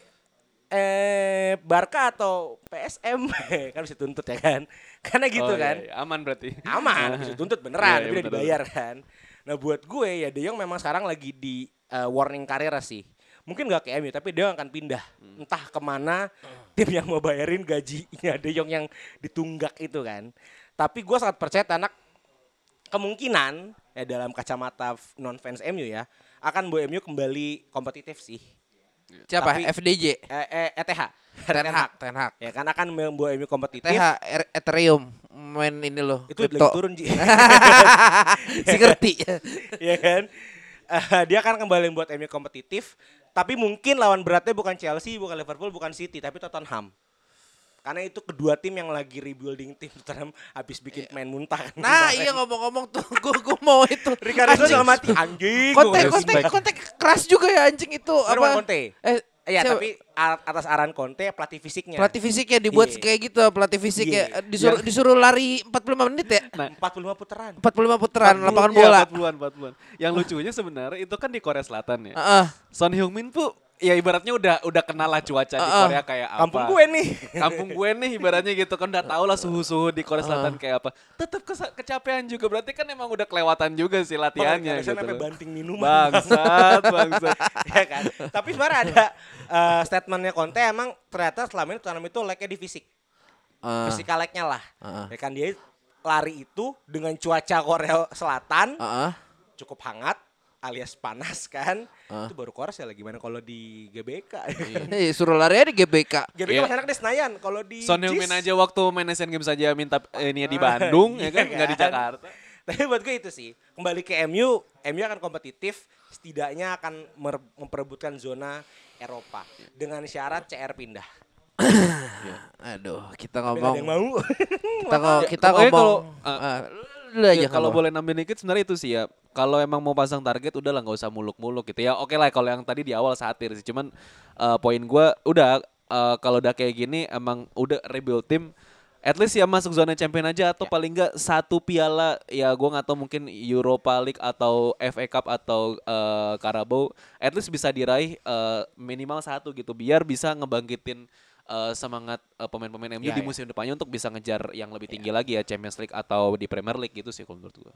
eh Barca atau PSM [LAUGHS] kan bisa tuntut ya kan? [LAUGHS] Karena gitu Oh, iya, kan. iya. Aman berarti. Aman, [LAUGHS] bisa tuntut Iya, beneran, iya, tapi udah dibayar kan. Nah buat gue ya De Jong memang sekarang lagi di eh, warning karir sih. Mungkin gak ke MU tapi Jong akan pindah. Hmm. Entah ke mana tim yang mau bayarin gajinya De Jong yang ditunggak itu kan. Tapi gue sangat percaya anak kemungkinan ya dalam kacamata non fans MU ya akan bawa MU kembali kompetitif sih. Siapa? Tapi- FDJ. Eh, eh, ETH. Ten Hag, Ten Hag. Ya kan akan membawa MU kompetitif. TH Er- Ethereum main ini loh. Itu lagi turun Ji. [LAUGHS] si ngerti. [LAUGHS] ya kan? eh, dia kan kembali buat MU kompetitif, tapi mungkin lawan beratnya bukan Chelsea, bukan Liverpool, bukan City, tapi Tottenham. Karena itu kedua tim yang lagi rebuilding tim [LAUGHS] Tottenham habis bikin pemain muntah. kan Nah kemarin. iya ngomong-ngomong tuh [LAUGHS] gue gue mau itu Ricardo dalam mati anjing. konten respect. konten keras juga ya anjing itu apa Conte. eh Iya, siapa? tapi atas arahan Conte pelatih fisiknya. pelatih fisiknya dibuat Iya. kayak gitu pelatih fisiknya Iya. disuruh disuruh lari 45 menit ya 45 putaran. 45 putaran lapangan Iya, bola 40-an, 40-an. Yang lucunya sebenarnya itu kan di Korea Selatan ya. Heeh. Son Heung-min tuh ya ibaratnya udah udah kenal lah cuaca di Heeh. Korea kayak apa. Kampung gue nih. Kampung gue nih ibaratnya gitu kan udah tau lah suhu-suhu di Korea Selatan kayak apa. Tetap kecapean juga berarti kan emang udah kelewatan juga sih latihannya Bang, gitu. sampai banting minuman. Bangsat, bangsat. [LAUGHS] ya kan. Tapi sebenarnya ada eh, statementnya Conte emang ternyata selama ini Tottenham itu lag-nya di fisik. Ah. Physical lag-nya lah. Ah. Ya kan dia lari itu dengan cuaca Korea Selatan Heeh. cukup hangat alias panas kan. Ah. Itu baru Korea ya gimana kalau di GBK. Eh, suruh lari aja di GBK GBK Iya. masih enak di Senayan. Kalau di Son Heung-min JIS- aja waktu main Asian Games aja minta eh, ini di Bandung ya Iya kan nggak di kan? Jakarta. Tapi buat gue itu sih kembali ke MU, MU akan kompetitif, setidaknya akan memperebutkan zona Eropa dengan syarat CR pindah. aduh kita ngomong ada yang mau. kita ngo- kita ngomong kalau, ah, lu aja Ya, kalau boleh nambahin dikit sebenarnya itu sih ya. Kalau emang mau pasang target udah lah nggak usah muluk-muluk gitu ya. Oke lah kalau yang tadi di awal satir sih. Cuman eh, poin gua udah eh, kalau udah kayak gini emang udah rebuild tim at least ya masuk zona champion aja atau paling enggak satu piala ya gua nggak tahu mungkin Europa League atau FA Cup atau eh, Carabao at least bisa diraih eh, minimal satu gitu biar bisa ngebangkitin eh, semangat eh, pemain-pemain MU Ya, di ya. musim depannya untuk bisa ngejar yang lebih tinggi lagi ya Champions League atau di Premier League gitu sih kalau menurut gua.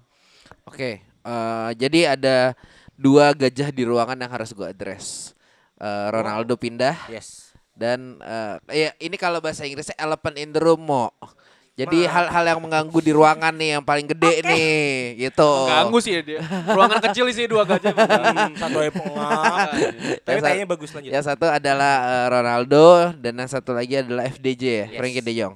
Oke, eh, jadi ada dua gajah di ruangan yang harus gue address. Eh, Ronaldo pindah yes. dan eh, ya ini kalau bahasa Inggrisnya elephant in the room mo. Jadi hal-hal yang mengganggu di ruangan nih yang paling gede nih gitu. Ganggu sih ya dia. Ruangan kecil sih dua gajah. [LAUGHS] Hmm, satu pengap. [LAUGHS] Tapi kayaknya bagus lanjut. Yang satu adalah eh, Ronaldo dan yang satu lagi adalah FDJ ya, Yes. Frankie De Jong.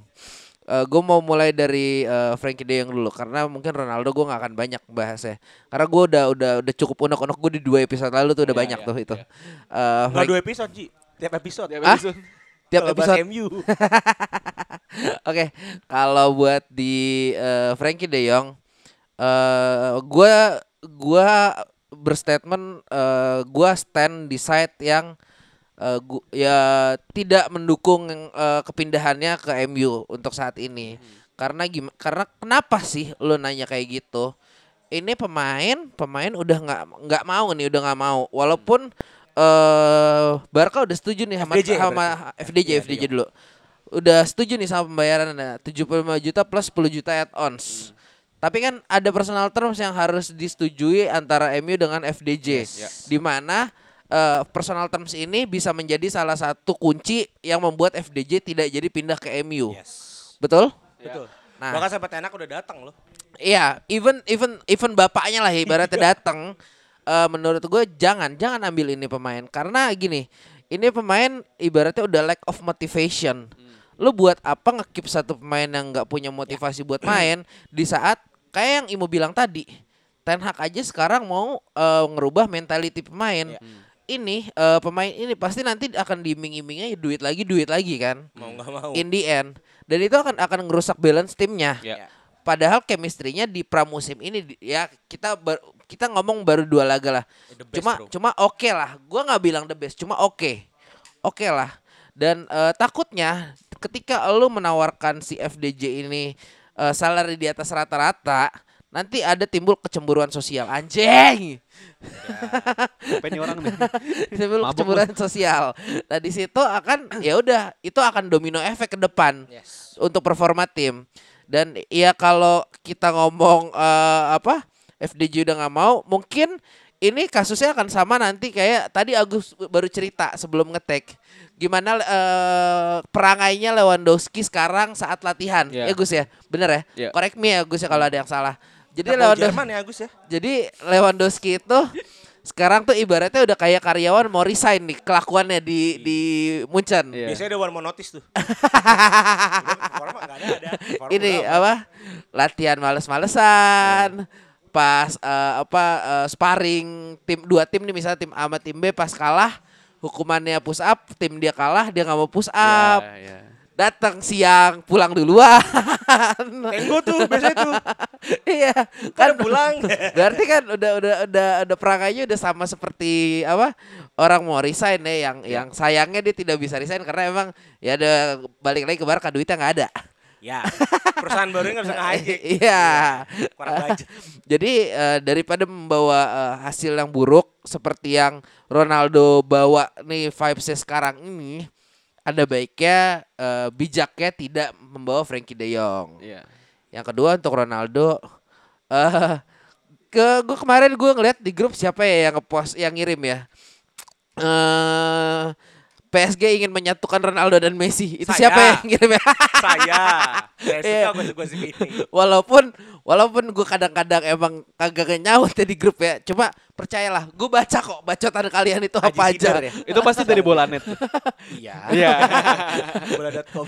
gue mau mulai dari eh, Frankie De Jong dulu karena mungkin Ronaldo gue nggak akan banyak bahasnya karena gue udah udah udah cukup unek-unek gue di dua episode lalu tuh udah Iya, banyak iya, tuh itu. iya. Eh, Enggak Frank- dua episode, Ji. Tiap episode. Ah? Tiap bahas episode MU. [LAUGHS] Oke, kalau buat di eh, Frankie De Jong, eh gua gua berstatement eh gua stand di side yang eh, gu- ya tidak mendukung eh, kepindahannya ke MU untuk saat ini. Karena gimana? Karena kenapa sih lo nanya kayak gitu? Ini pemain, pemain udah nggak nggak mau nih, udah nggak mau. Walaupun eh Barca udah setuju nih sama FDJ ya sama berarti? FDJ Iya, FDJ dulu. Udah setuju nih sama pembayarannya 75 juta plus 10 juta add-ons. Tapi kan ada personal terms yang harus disetujui antara MU dengan FDJ. Yes. Di mana eh, personal terms ini bisa menjadi salah satu kunci yang membuat FDJ tidak jadi pindah ke MU. Yes. Betul? Betul. Nah. Bahkan sampai Tenak udah datang loh. Iya, even even even bapaknya lah ya, ibaratnya [LAUGHS] datang. Eh, menurut gue jangan jangan ambil ini pemain karena gini, ini pemain ibaratnya udah lack of motivation. Lu buat apa ngekip satu pemain yang nggak punya motivasi buat main di saat kayak yang Imo bilang tadi, Ten Hag aja sekarang mau eh, ngerubah mentality pemain. Ini eh, pemain ini pasti nanti akan diiming-imingnya duit lagi duit lagi kan Mau nggak mau. in the end dan itu akan akan ngerusak balance timnya. Ya. Padahal chemistry-nya di pramusim ini ya kita bar- kita ngomong baru dua laga lah. The best, cuma bro. cuma oke lah. Gua nggak bilang the best, cuma oke. Oke lah. Dan eh, takutnya ketika lu menawarkan si FDJ ini eh, salary di atas rata-rata, nanti ada timbul kecemburuan sosial. Anjing. Apa ini orang nih? [LAUGHS] timbul Mabuk kecemburuan sosial. Nah, di situ akan ya udah, itu akan domino efek ke depan Yes. untuk performa tim. Dan ya kalau kita ngomong eh, apa FDJ udah nggak mau, mungkin ini kasusnya akan sama nanti kayak tadi Agus baru cerita sebelum ngetek gimana eh, perangainya Lewandowski sekarang saat latihan. Iya. Ya Gus ya, bener ya? Iya. Correct me ya Gus ya kalau ada yang salah. Jadi Lewandowski, ya Agus ya. jadi Lewandowski itu sekarang tuh ibaratnya udah kayak karyawan mau resign nih kelakuannya di di Munchen. Iya. Biasanya ada one more notice tuh. [LAUGHS] Ada ada. Ini apa latihan males-malesan pas eh, apa eh, sparring tim dua tim nih misalnya tim A sama tim B pas kalah hukumannya push up tim dia kalah dia nggak mau push up Ya, ya. Datang siang pulang duluan Tenggo tuh biasanya tuh. [LAUGHS] iya Kan pulang. [LAUGHS] berarti kan udah udah udah udah perangainya udah sama seperti apa orang mau resign ya yang yang sayangnya dia tidak bisa resign karena emang ya ada balik lagi ke Barca duitnya nggak ada ya, perusahaan baru nggak bisa ngajak. [LAUGHS] iya Kurang budget. jadi eh, daripada membawa eh, hasil yang buruk seperti yang Ronaldo bawa nih vibesnya sekarang ini ada baiknya eh, bijaknya tidak membawa Frankie De Jong Iya. yang kedua untuk Ronaldo eh ke gue kemarin gue ngeliat di grup siapa ya yang ngepost yang ngirim ya. Eh PSG ingin menyatukan Ronaldo dan Messi. Itu Saya. siapa yang ngirim ya? Saya. [LAUGHS] Saya Iya. suka gosip-gosip ini. [LAUGHS] walaupun walaupun gue kadang-kadang emang kagak nyaut ya di grup ya. Cuma percayalah, gue baca kok bacotan kalian itu apa Haji Sidar aja. ya? Itu pasti dari bolanet. [LAUGHS] Iya. Iya. [LAUGHS] Bola.com.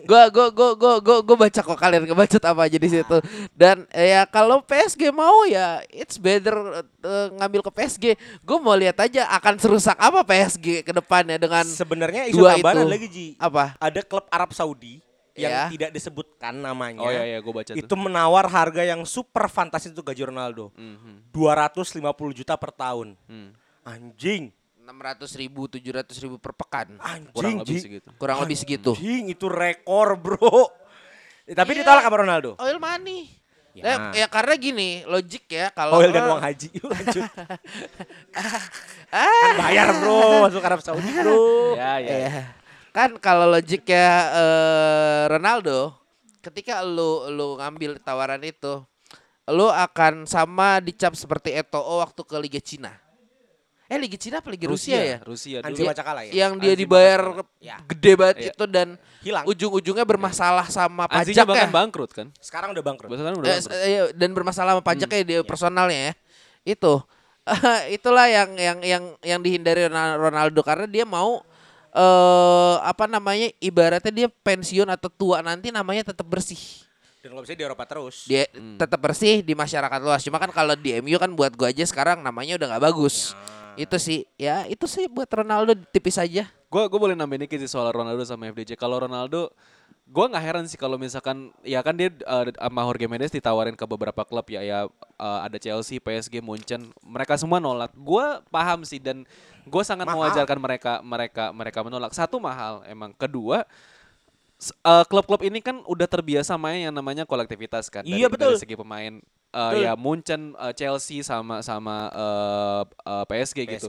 gue gue gue gue gue gue baca kok kalian ngebacot apa aja di situ dan ya kalau PSG mau ya it's better eh, ngambil ke PSG gue mau lihat aja akan serusak apa PSG ke depannya dengan Sebenarnya isu dua tambahan itu. lagi Ji. apa Ada klub Arab Saudi yang Ya. tidak disebutkan namanya. Oh iya iya gue baca itu tuh. menawar harga yang super fantastis untuk gaji Ronaldo. Mhm. 250 juta per tahun. Hmm. Anjing. 600 ribu 700 ribu per pekan Anjing. Kurang lebih segitu. kurang lebih segitu Anjing itu rekor, Bro. Eh, Tapi Iya. ditolak sama Ronaldo. oil money Ya. ya. ya karena gini logik ya kalau Oil dan uang haji. Yuk, [LAUGHS] Lanjut. [LAUGHS] ah, Kan bayar, Bro. Masuk Arab Saudi, Bro. Ya ya. Iya. Kan kalau logiknya eh, Ronaldo, ketika lu lu ngambil tawaran itu, lu akan sama dicap seperti Eto'o waktu ke Liga Cina. Eh Liga Cina apa Liga Rusia, ya? Rusia dulu. baca kalah ya. Yang dia Anjing dibayar. Ya. gede banget Iya. itu dan Hilang. ujung-ujungnya bermasalah sama Anjingnya pajaknya. bahkan bangkrut kan. Sekarang udah bangkrut. Udah Eh, bangkrut. iya, dan bermasalah sama pajaknya di personalnya ya. Itu. [LAUGHS] itulah yang yang yang yang dihindari Ronal- Ronaldo karena dia mau eh apa namanya ibaratnya dia pensiun atau tua nanti namanya tetap bersih. Dan kalau bisa di Eropa terus. Dia tetap bersih di masyarakat luas. Cuma kan kalau di MU kan buat gua aja sekarang namanya udah nggak bagus. Itu sih ya itu sih buat Ronaldo tipis aja. Gue gue boleh nambahin dikit sih soal Ronaldo sama FDJ. Kalau Ronaldo, gue nggak heran sih kalau misalkan ya kan dia eh, sama Jorge Mendes ditawarin ke beberapa klub ya ya eh, ada Chelsea, PSG, Munchen, mereka semua nolak. Gue paham sih dan gue sangat Mahal. mewajarkan mereka mereka mereka menolak. Satu mahal emang. Kedua eh, klub-klub ini kan udah terbiasa main yang namanya kolektivitas kan dari, Iya, betul. dari segi pemain Betul. ya Munchen, eh, Chelsea sama sama eh, eh, PSG, gitu.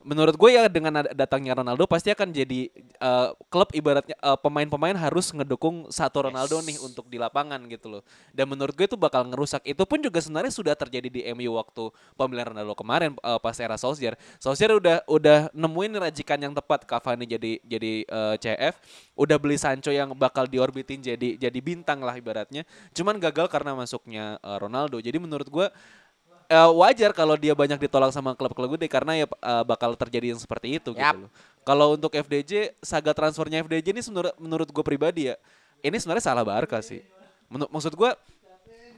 Menurut gue ya dengan datangnya Ronaldo pasti akan jadi eh, klub ibaratnya eh, pemain-pemain harus ngedukung satu Ronaldo nih untuk di lapangan gitu loh. Dan menurut gue itu bakal ngerusak. Itu pun juga sebenarnya sudah terjadi di MU waktu pemilihan Ronaldo kemarin eh, pas era Solskjaer. Solskjaer udah udah nemuin rajikan yang tepat Cavani jadi jadi eh, CF, udah beli Sancho yang bakal diorbitin jadi jadi bintang lah ibaratnya. Cuman gagal karena masuknya eh, Ronaldo. Jadi menurut gue eh, wajar kalau dia banyak ditolak sama klub-klub gede karena ya eh, bakal terjadi yang seperti itu Yap. gitu loh. Kalau untuk FDJ, saga transfernya FDJ ini menurut menurut gue pribadi ya, ini sebenarnya salah Barca sih. Menur- maksud gue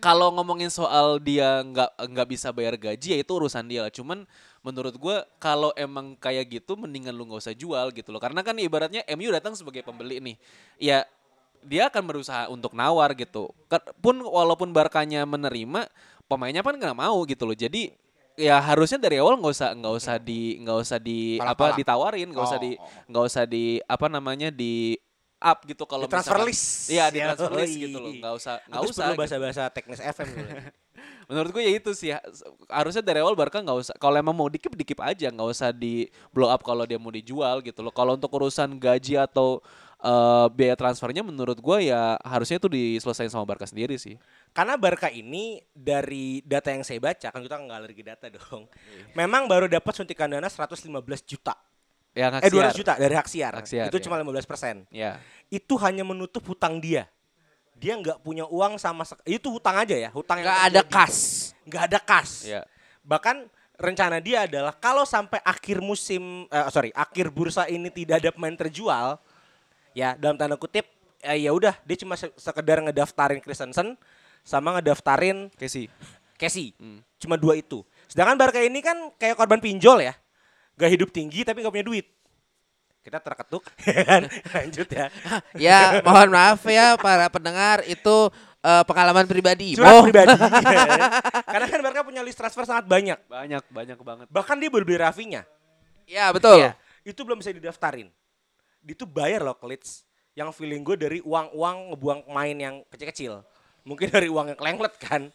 kalau ngomongin soal dia nggak nggak bisa bayar gaji ya itu urusan dia lah. Cuman menurut gue kalau emang kayak gitu mendingan lu nggak usah jual gitu loh. Karena kan ibaratnya MU datang sebagai pembeli nih. Ya dia akan berusaha untuk nawar gitu. Pun walaupun Barkanya menerima, pemainnya kan nggak mau gitu loh. Jadi ya harusnya dari awal nggak usah nggak usah di nggak usah di apa Palak-palak. ditawarin, nggak usah Oh, di oh. nggak usah di apa namanya di up gitu kalau Di transfer misalkan- list. Iya di Ya, transfer list gitu loh. Nggak usah nggak usah. perlu gitu. bahasa-bahasa teknis FM gitu. [LAUGHS] Menurut gue ya itu sih ha- harusnya dari awal Barca nggak usah kalau emang mau dikip dikip aja nggak usah di blow up kalau dia mau dijual gitu loh. Kalau untuk urusan gaji atau eh, biaya transfernya menurut gue ya harusnya itu diselesaikan sama Barca sendiri sih. Karena Barca ini dari data yang saya baca kan kita nggak alergi data dong. Iya. Memang baru dapat suntikan dana 115 juta. Yang Eh 200 juta dari Haksiar. Haksiar, Itu ya. cuma 15 persen. Ya. Itu hanya menutup hutang dia. Dia nggak punya uang sama sek- itu hutang aja ya, hutang yang Gak ada terjadi. kas. Nggak ada kas. Ya. Bahkan rencana dia adalah kalau sampai akhir musim eh, sorry akhir bursa ini tidak ada pemain terjual, ya dalam tanda kutip eh, ya udah dia cuma se- sekedar ngedaftarin Christensen sama ngedaftarin Casey. Casey. Hmm. Cuma dua itu. Sedangkan Barca ini kan kayak korban pinjol ya. Gak hidup tinggi tapi gak punya duit. Kita terketuk [LAUGHS] ya kan. Lanjut ya. [LAUGHS] Ya, mohon maaf ya para pendengar itu eh, pengalaman pribadi. Curhat Oh, pribadi. [LAUGHS] Karena kan Barca punya list transfer sangat banyak. Banyak, banyak banget. Bahkan dia baru beli Rafinya. Ya, betul. Iya, itu belum bisa didaftarin. Itu bayar loh ke Leeds. Yang feeling gue dari uang-uang ngebuang pemain yang kecil-kecil. Mungkin dari uang yang kelenglet kan.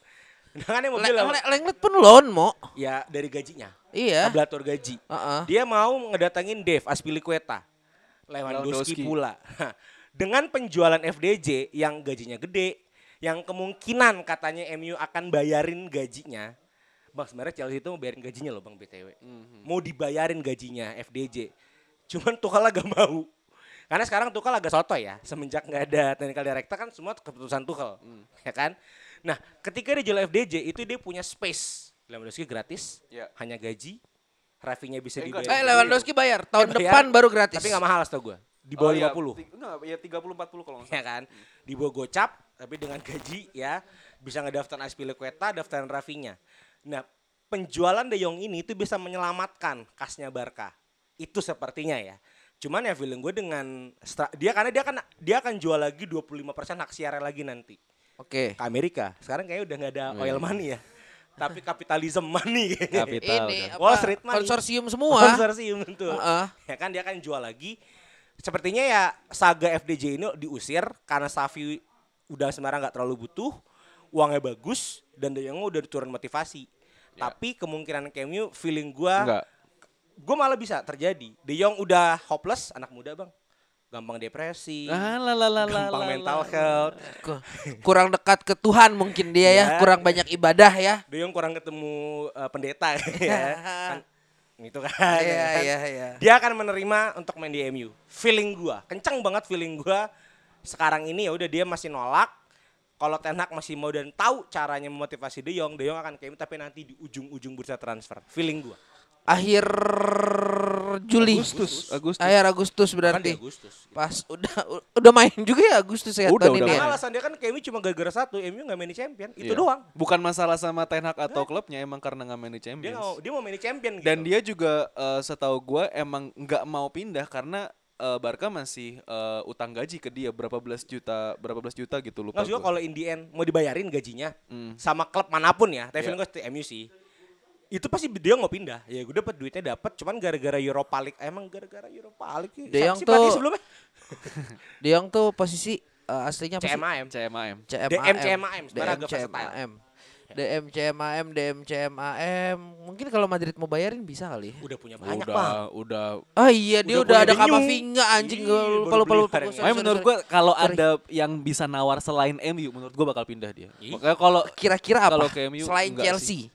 Nah kan yang mobil Le- Lenglet pun loan, Mo. ya dari gajinya. Iya. Tablator gaji. Heeh. Dia mau ngedatangin Dave Aspilicueta. Lewandowski Lewandowski. pula. [LAUGHS] Dengan penjualan FDJ yang gajinya gede, yang kemungkinan katanya MU akan bayarin gajinya. Bang sebenarnya Chelsea itu mau bayarin gajinya loh Bang BTW. Mau dibayarin gajinya FDJ. Cuman Tuchel agak [LAUGHS] mau. Karena sekarang Tuchel agak soto ya. Semenjak nggak ada technical director kan semua keputusan Tuchel. Ya kan? Nah ketika dia jual FDJ itu dia punya space. Lewandowski gratis. Ya. Hanya gaji. Rafinya bisa Eh, enggak. dibayar. Eh, Lewandowski bayar. Tahun Bayar, depan baru gratis. Tapi gak mahal setahu gue. Di bawah Oh, iya, 50. ti- Enggak, ya 30 40 kalau nggak Ya salah. kan? Di bawah gocap tapi dengan gaji ya bisa ngedaftar Aspilicueta, daftaran Rafinya. Nah, penjualan De Jong ini itu bisa menyelamatkan kasnya Barca. Itu sepertinya ya. Cuman ya feeling gue dengan dia karena dia kan dia akan jual lagi 25% hak siarnya lagi nanti Oke. ke Amerika. Sekarang kayaknya udah nggak ada oil money ya. Tapi kapitalism money [LAUGHS] kayaknya. Kapital. Ini kan. Wall Street money. konsorsium semua. Konsorsium betul. Heeh. Ya kan dia akan jual lagi. Sepertinya ya saga FDJ ini diusir karena Safi udah sebenarnya nggak terlalu butuh, uangnya bagus dan Jong udah turun motivasi. Tapi kemungkinan KMU feeling gua Enggak. Gua malah bisa terjadi. De Jong udah hopeless, anak muda, Bang. Gampang depresi, Ah, la, la, la, la, gampang la, mental la. health. Ku- Kurang dekat ke Tuhan mungkin dia ya, Ya. kurang banyak ibadah ya. De Jong kurang ketemu eh, pendeta [LAUGHS] ya. kan, itu kan. Iya, ya kan? iya, iya. Dia akan menerima untuk main di MU. Feeling gua, kencang banget feeling gua. Sekarang ini ya udah dia masih nolak. Kalau Ten Hag masih mau dan tahu caranya memotivasi De Jong, De Jong akan ke MU tapi nanti di ujung-ujung bursa transfer. Feeling gua. Akhir Juli. Agustus, Agustus. Akhir Agustus Kan di berarti. Agustus. Pas udah udah main juga ya Agustus ya Udah, tahun udah ini ya. Alasan dia kan ke MU cuma gara-gara satu, MU nggak main di champion. Itu Iya. doang. Bukan masalah sama Ten Hag atau klubnya, emang karena nggak main di Dia Champions. nggak mau dia mau main di champion gitu. Dan dia juga eh, setahu gue emang nggak mau pindah karena eh, Barca masih eh, utang gaji ke dia berapa belas juta berapa belas juta gitu lupa. Nggak juga kalau in the end mau dibayarin gajinya Hmm. sama klub mana pun ya, tapi Iya. feeling gue MU sih. Itu pasti dia nggak pindah. Ya gue dapat duitnya dapat, cuman gara-gara Europa League. Emang gara-gara Europa League. sih. De Siapa Jong sih pelatih tuh- sebelumnya? [LAUGHS] De Jong tuh posisi eh, aslinya? CMAM. CMAM. CMAM. DM, CMAM, versatile. CMAM. DM CMAM, DM CMAM. Mungkin kalau Madrid mau bayarin bisa kali ya. Udah punya banyak udah bang. udah Oh iya dia Udah udah, ada. Kamavinga anjing gue Makanya sorry, menurut gue kalau ada yang bisa nawar selain MU, menurut gue bakal pindah dia. Makanya kalau kira-kira apa? Kalau ke MU Selain Chelsea.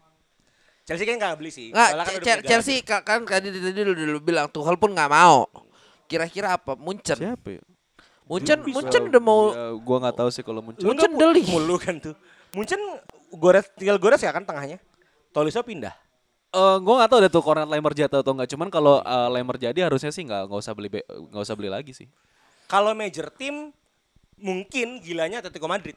Chelsea kan nggak beli sih. Nggak, kan Chelsea ka- kan tadi tadi lu, lu bilang Tuchel pun nggak mau. Kira-kira apa? Munchen. siapa ya? Munchen, Bisa. Munchen udah mau Ya, gua nggak tahu sih kalau Munchen nggak deli. [LAUGHS] Mulu kan tuh. Munchen gores tinggal gores ya kan tengahnya. Tolisso pindah. Eh, gue nggak tahu ada tuh Konrad Lemmer jatuh atau enggak. Cuman kalau eh, Lemmer jadi harusnya sih nggak nggak usah beli be- nggak usah beli lagi sih. Kalau major team mungkin gilanya Atletico Madrid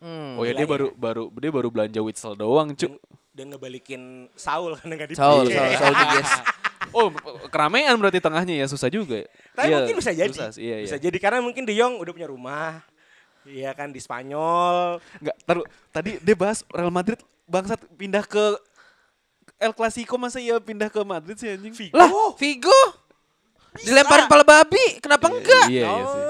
Hmm. Oh ya dia baru baru dia baru belanja Witsel doang, cu. dan, dan ngebalikin Saul [LAUGHS] kan nggak Saul, dipakai. Saul, Saul Niguez. [LAUGHS] Oh, keramaian berarti tengahnya ya susah juga. ya. Tapi Iya, mungkin bisa jadi. susah sih, iya, Bisa iya. jadi karena mungkin De Jong udah punya rumah. Iya kan di Spanyol. Nggak, taruh, tadi dia bahas Real Madrid bangsat pindah ke El Clasico masa iya pindah ke Madrid sih anjing? Lah, Vigo dilemparin pala babi, kenapa enggak? Iya, iya sih.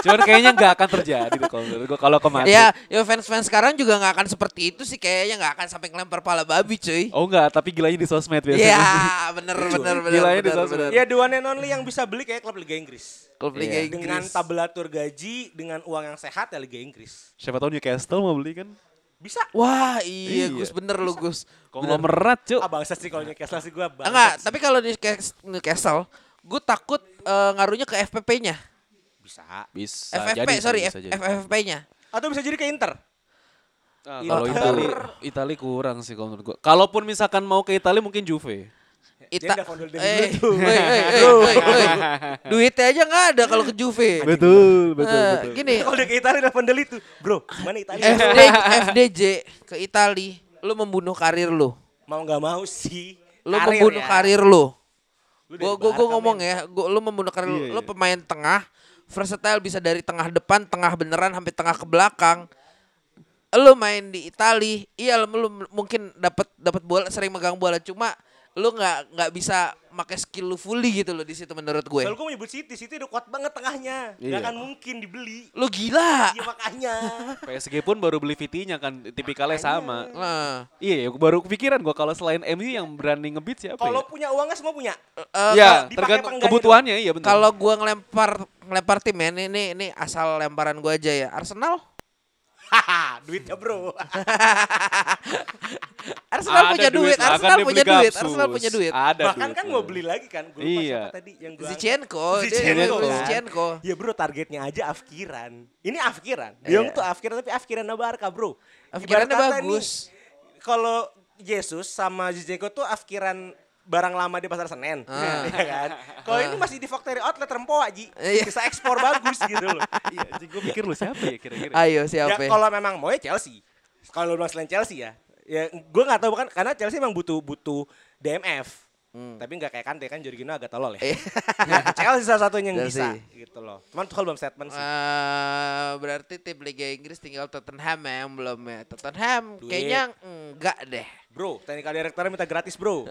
Cuman kayaknya nggak akan terjadi kalau gua kalau ke Madrid. Ya, ya fans-fans sekarang juga nggak akan seperti itu sih kayaknya nggak akan sampai ngelempar pala babi, cuy. Oh enggak, tapi gilanya di sosmed biasanya. Iya, bener [LAUGHS] bener bener. Gilanya di bener, sosmed. bener. Ya the one and only yang bisa beli kayak klub Liga Inggris. Klub Liga Iya. Inggris. Dengan tabelatur gaji, dengan uang yang sehat ya Liga Inggris. Siapa tahu Newcastle mau beli kan? Bisa. Wah, iya, Iya. Gus bener lu Gus. Konglomerat, cuk. Ah bangsa sih kalau Newcastle sih gue bangsa. Enggak, tapi kalau di Newcas- Newcastle, gue takut eh, ngaruhnya ke FPP-nya. Bisa. Bisa FFP, jadi sorry, bisa F- jadi. FFP-nya. Atau bisa jadi ke Inter. Ah, Inter. kalau Itali, Itali kurang sih kalau menurut gua. Kalaupun misalkan mau ke Itali mungkin Juve. Ita eh, dulu tuh. woi, woi, woi, woi, woi. Duitnya aja nggak ada kalau ke Juve. betul, betul, Eh, betul. Gini, Kalau udah ke Italia udah fondol itu. Bro, gimana Italia? FD, FDJ ke Itali, lu membunuh karir lu. mau nggak mau sih. Lu Karir membunuh ya. karir lu. Gua, gua Barca, ngomong ya, gua, lu lu. Iya, Lu iya. pemain tengah, versatile bisa dari tengah depan, tengah beneran sampai tengah ke belakang. Lu main di Itali, iya lu, lu mungkin dapat dapat bola sering megang bola cuma lu nggak nggak bisa pakai skill lu fully gitu loh di situ menurut gue. Soalnya gue mau nyebut City, City udah kuat banget tengahnya. Iya. Gak akan mungkin dibeli. Lu gila. Iya makanya. [LAUGHS] PSG pun baru beli Vitinya kan tipikalnya sama. Nah, Iya, ya, baru kepikiran gua kalau selain MU yang berani ngebit siapa Kalau ya? punya uangnya semua punya. eh, ya, tergantung enggak kebutuhannya iya benar. Kalau gua ngelempar ngelempar tim ya, ini, ini ini asal lemparan gua aja ya. Arsenal [LAUGHS] duitnya bro. [LAUGHS] Arsenal Ada punya duit, Arsenal punya duit. Arsenal punya duit. Ada Bahkan kan mau beli lagi kan. Gue Iya. siapa tadi yang Zinchenko, [LAUGHS] Zinchenko, beli kan? Zinchenko. Ya bro targetnya aja Afkiran. Ini Afkiran. Iya. Dia tuh Afkiran tapi Afkiran Barca bro. Afkirannya bagus. Kalau Jesus sama Zinchenko tuh Afkiran barang lama di pasar Senen, Ah. [LAUGHS] ya kan? Kalau ini masih di factory outlet Rempoa, Ji. Iya. Bisa ekspor bagus gitu loh. [LAUGHS] Iya, jadi gue mikir lu siapa ya kira-kira? Ayo ya siapa? kalau memang mau ya Chelsea. Kalau lu selain Chelsea ya, ya gue nggak tahu kan karena Chelsea emang butuh butuh DMF. Tapi nggak kayak Kante kan Jorginho agak tolol ya. [LAUGHS] Nah, Chelsea salah satunya yang bisa Chelsea. gitu loh. Cuman Tuchel belum statement sih. Eh, berarti tim Liga Inggris tinggal Tottenham ya yang belum ya. Tottenham Duit. kayaknya enggak deh. Bro, technical directornya minta gratis bro.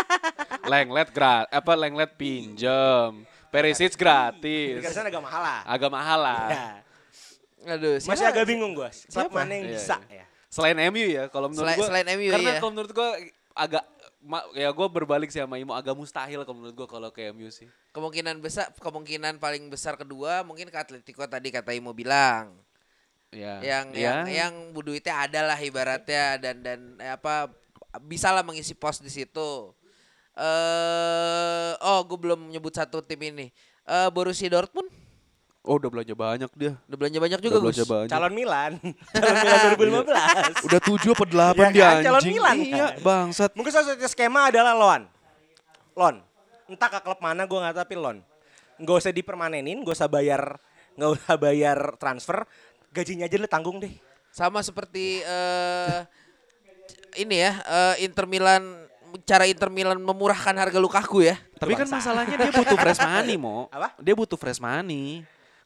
[LAUGHS] Lenglet grat, apa Lenglet pinjam. Perisic gratis. Dikasih agak mahal lah. Agak mahal lah. Ya. Aduh, Masih siapa? agak bingung gue. Siapa? mana yang Iya, bisa iya. ya? Selain MU ya, kalau menurut gua selain MU, karena iya. kalau menurut gua agak ma- ya gua berbalik sih sama Imo agak mustahil kalau menurut gua kalau ke MU sih. Kemungkinan besar kemungkinan paling besar kedua mungkin ke Atletico tadi kata Imo bilang. Ya. yang ya. yang yang duitnya ada lah ibaratnya dan dan eh, apa bisa lah mengisi pos di situ. Eh oh gue belum nyebut satu tim ini. Eh Borussia Dortmund Oh, udah belanja banyak dia. udah belanja banyak juga Udah Gus. belanja banyak. Calon Milan. [LAUGHS] Calon Milan 2015. Udah tujuh apa [LAUGHS] delapan Iya dia kan, anjing. calon Milan Iya, kan. bangsat. Mungkin salah satu skema adalah loan. Loan. Entah ke klub mana gue nggak tahu tapi loan. Nggak usah dipermanenin, nggak usah bayar, nggak usah bayar transfer, gajinya aja lu tanggung deh. Sama seperti eh ini ya eh, Inter Milan cara Inter Milan memurahkan harga Lukaku ya. Tapi kan masalahnya dia butuh fresh money, Mo. Apa? Dia butuh fresh money.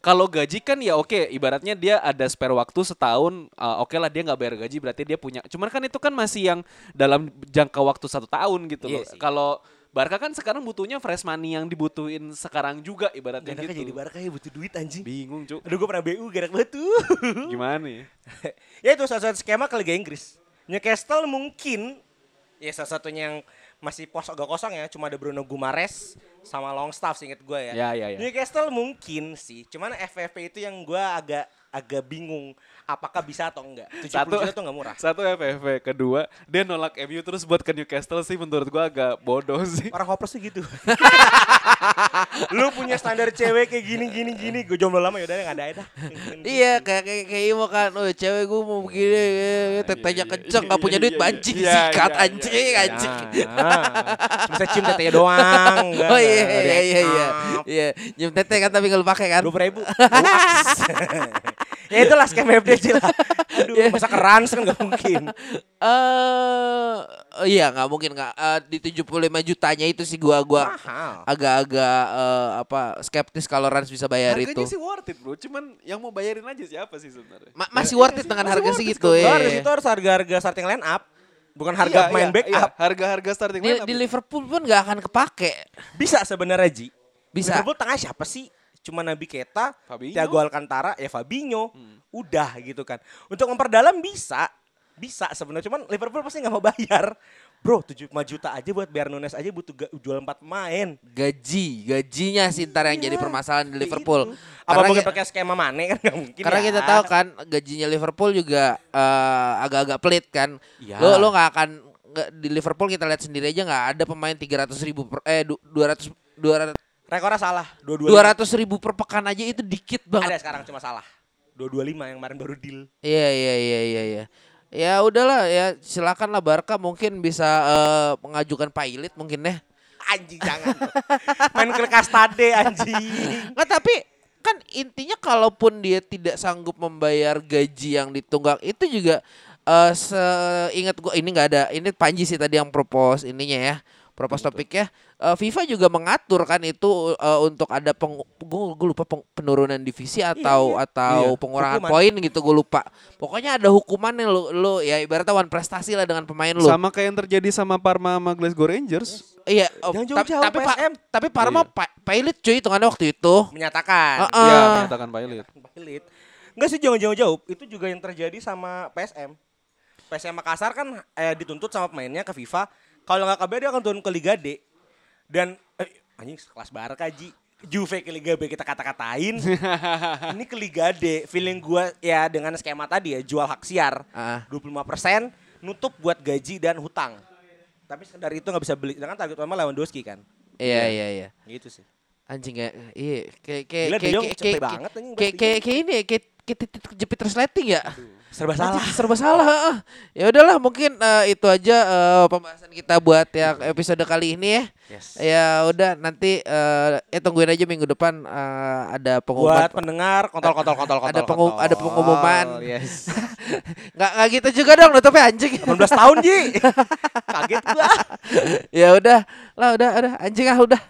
Kalau gaji kan ya oke, ibaratnya dia ada spare waktu setahun, uh, oke lah dia nggak bayar gaji berarti dia punya. Cuman kan itu kan masih yang dalam jangka waktu satu tahun gitu Iya loh. Kalau Barca kan sekarang butuhnya fresh money yang dibutuhin sekarang juga ibaratnya Gak gitu. jadi Barca ya butuh duit anjing. Bingung cuk. Aduh gue pernah BU gerak batu. [LAUGHS] Gimana ya? [LAUGHS] ya itu salah satu skema ke Liga Inggris. Newcastle mungkin ya salah satunya yang masih pos agak kosong ya, cuma ada Bruno Gumares sama Longstaff seinget gue ya. Ya, ya, ya. Newcastle mungkin sih, cuman FFP itu yang gue agak agak bingung apakah bisa atau enggak. 70 Satu juta tuh enggak murah. Satu FFV, kedua dia nolak MU terus buat ke Newcastle sih menurut gua agak bodoh sih. Orang hopeless tuh gitu. Lu punya standar cewek kayak gini gini gini, gue jomblo lama yaudah nggak ada aja dah. Iya kayak kayak kayak Imo kan, oh cewek gue mau begini, eh, tetenya kenceng, nggak punya duit banci, Iya, sikat iya, anjing, iya, anjing. Bisa cium tetenya [LAUGHS] doang. Oh iya iya iya iya. Iya, nyium tete kan tapi nggak lu pakai kan? Dua ribu. [LAUGHS] ya itulah skema FDJ lah. [LAUGHS] Aduh, masa keran kan nggak mungkin. Eh iya nggak mungkin nggak Eh, di 75 jutanya itu sih gua gua agak-agak eh, apa skeptis kalau Rans bisa bayar Harganya itu. sih worth it bro, cuman yang mau bayarin aja siapa sih sebenarnya? Ma- masih worth it dengan harga segitu Itu ya. harga itu harus harga-harga starting line up. Bukan harga Iya, main iya, back iya, up. Harga-harga starting Di, line up di. Liverpool pun nggak akan kepake. Bisa sebenarnya Ji. Bisa. Liverpool tengah siapa sih? Cuma Nabi Keta, Fabinho. Thiago Alcantara, ya Fabinho. Udah gitu kan. Untuk memperdalam bisa. Bisa sebenarnya cuman Liverpool pasti nggak mau bayar. Bro, 75 juta aja buat bayar Nunes aja butuh jual 4 pemain. Gaji, gajinya sih ntar yang jadi Iya, permasalahan di Liverpool. gitu. Apa mungkin ki- pakai skema Mane kan nggak mungkin Karena ya. kita tahu kan gajinya Liverpool juga eh, agak-agak pelit kan. Iya. Lo lo nggak akan di Liverpool kita lihat sendiri aja nggak ada pemain 300 ribu per, eh du- 200 200 Rekornya salah. 225. 200 ribu per pekan aja itu dikit Ada banget. sekarang cuma salah. 225 yang kemarin baru deal. Iya iya iya iya iya. Ya udahlah ya silakan lah Barca mungkin bisa eh, mengajukan pilot mungkin ya. anjing jangan. Main ke kastade anjing. Nggak tapi kan intinya kalaupun dia tidak sanggup membayar gaji yang ditunggak itu juga eh seingat gua ini nggak ada ini Panji sih tadi yang propose ininya ya propose topiknya Eh, FIFA juga mengatur kan itu eh, untuk ada peng gua, gua lupa peng- penurunan divisi atau iya. atau Iya, pengurangan hukuman. poin gitu gue lupa pokoknya ada hukumannya lu lu ya ibaratnya one prestasi lah dengan pemain lu Sama kayak yang terjadi sama Parma sama Glasgow Rangers. iya oh, tapi jauh-jauh, tapi Pak PSM. tapi Parma Iya. pa- pilot cuy hitungannya waktu itu Menyatakan. Heeh. Iya, Ah. menyatakan pilot. Pilot. Enggak sih jangan jauh-jauh. Itu juga yang terjadi sama PSM. PSM Makassar kan eh, dituntut sama pemainnya ke FIFA. Kalau nggak KB dia akan turun ke Liga D. Dan eh, anjing kelas Barca Ji. Juve ke Liga B kita kata-katain. [LAUGHS] Ini ke Liga D. Feeling gua ya dengan skema tadi ya jual hak siar Ah. 25% nutup buat gaji dan hutang. Tapi dari itu nggak bisa beli. Dengan target utama Lewandowski kan. iya iya iya Gitu sih. anjing ya iya kayak kayak kayak kayak kayak kayak kayak kayak ini ya, kayak kayak titik jepit resleting ya Serba salah. Serba salah ya udahlah mungkin eh, itu aja eh, pembahasan kita buat yang episode kali ini ya Yes. ya udah nanti eh ya tungguin aja minggu depan eh, ada pengumuman Buat pendengar kontol kontol kontol [LAUGHS] kontol. ada pengum ada pengumuman Yes. [LAUGHS] nggak nggak gitu juga dong nutupnya anjing 18 tahun Ji. [LAUGHS] Kaget gua. ya udah lah udah udah anjing ah udah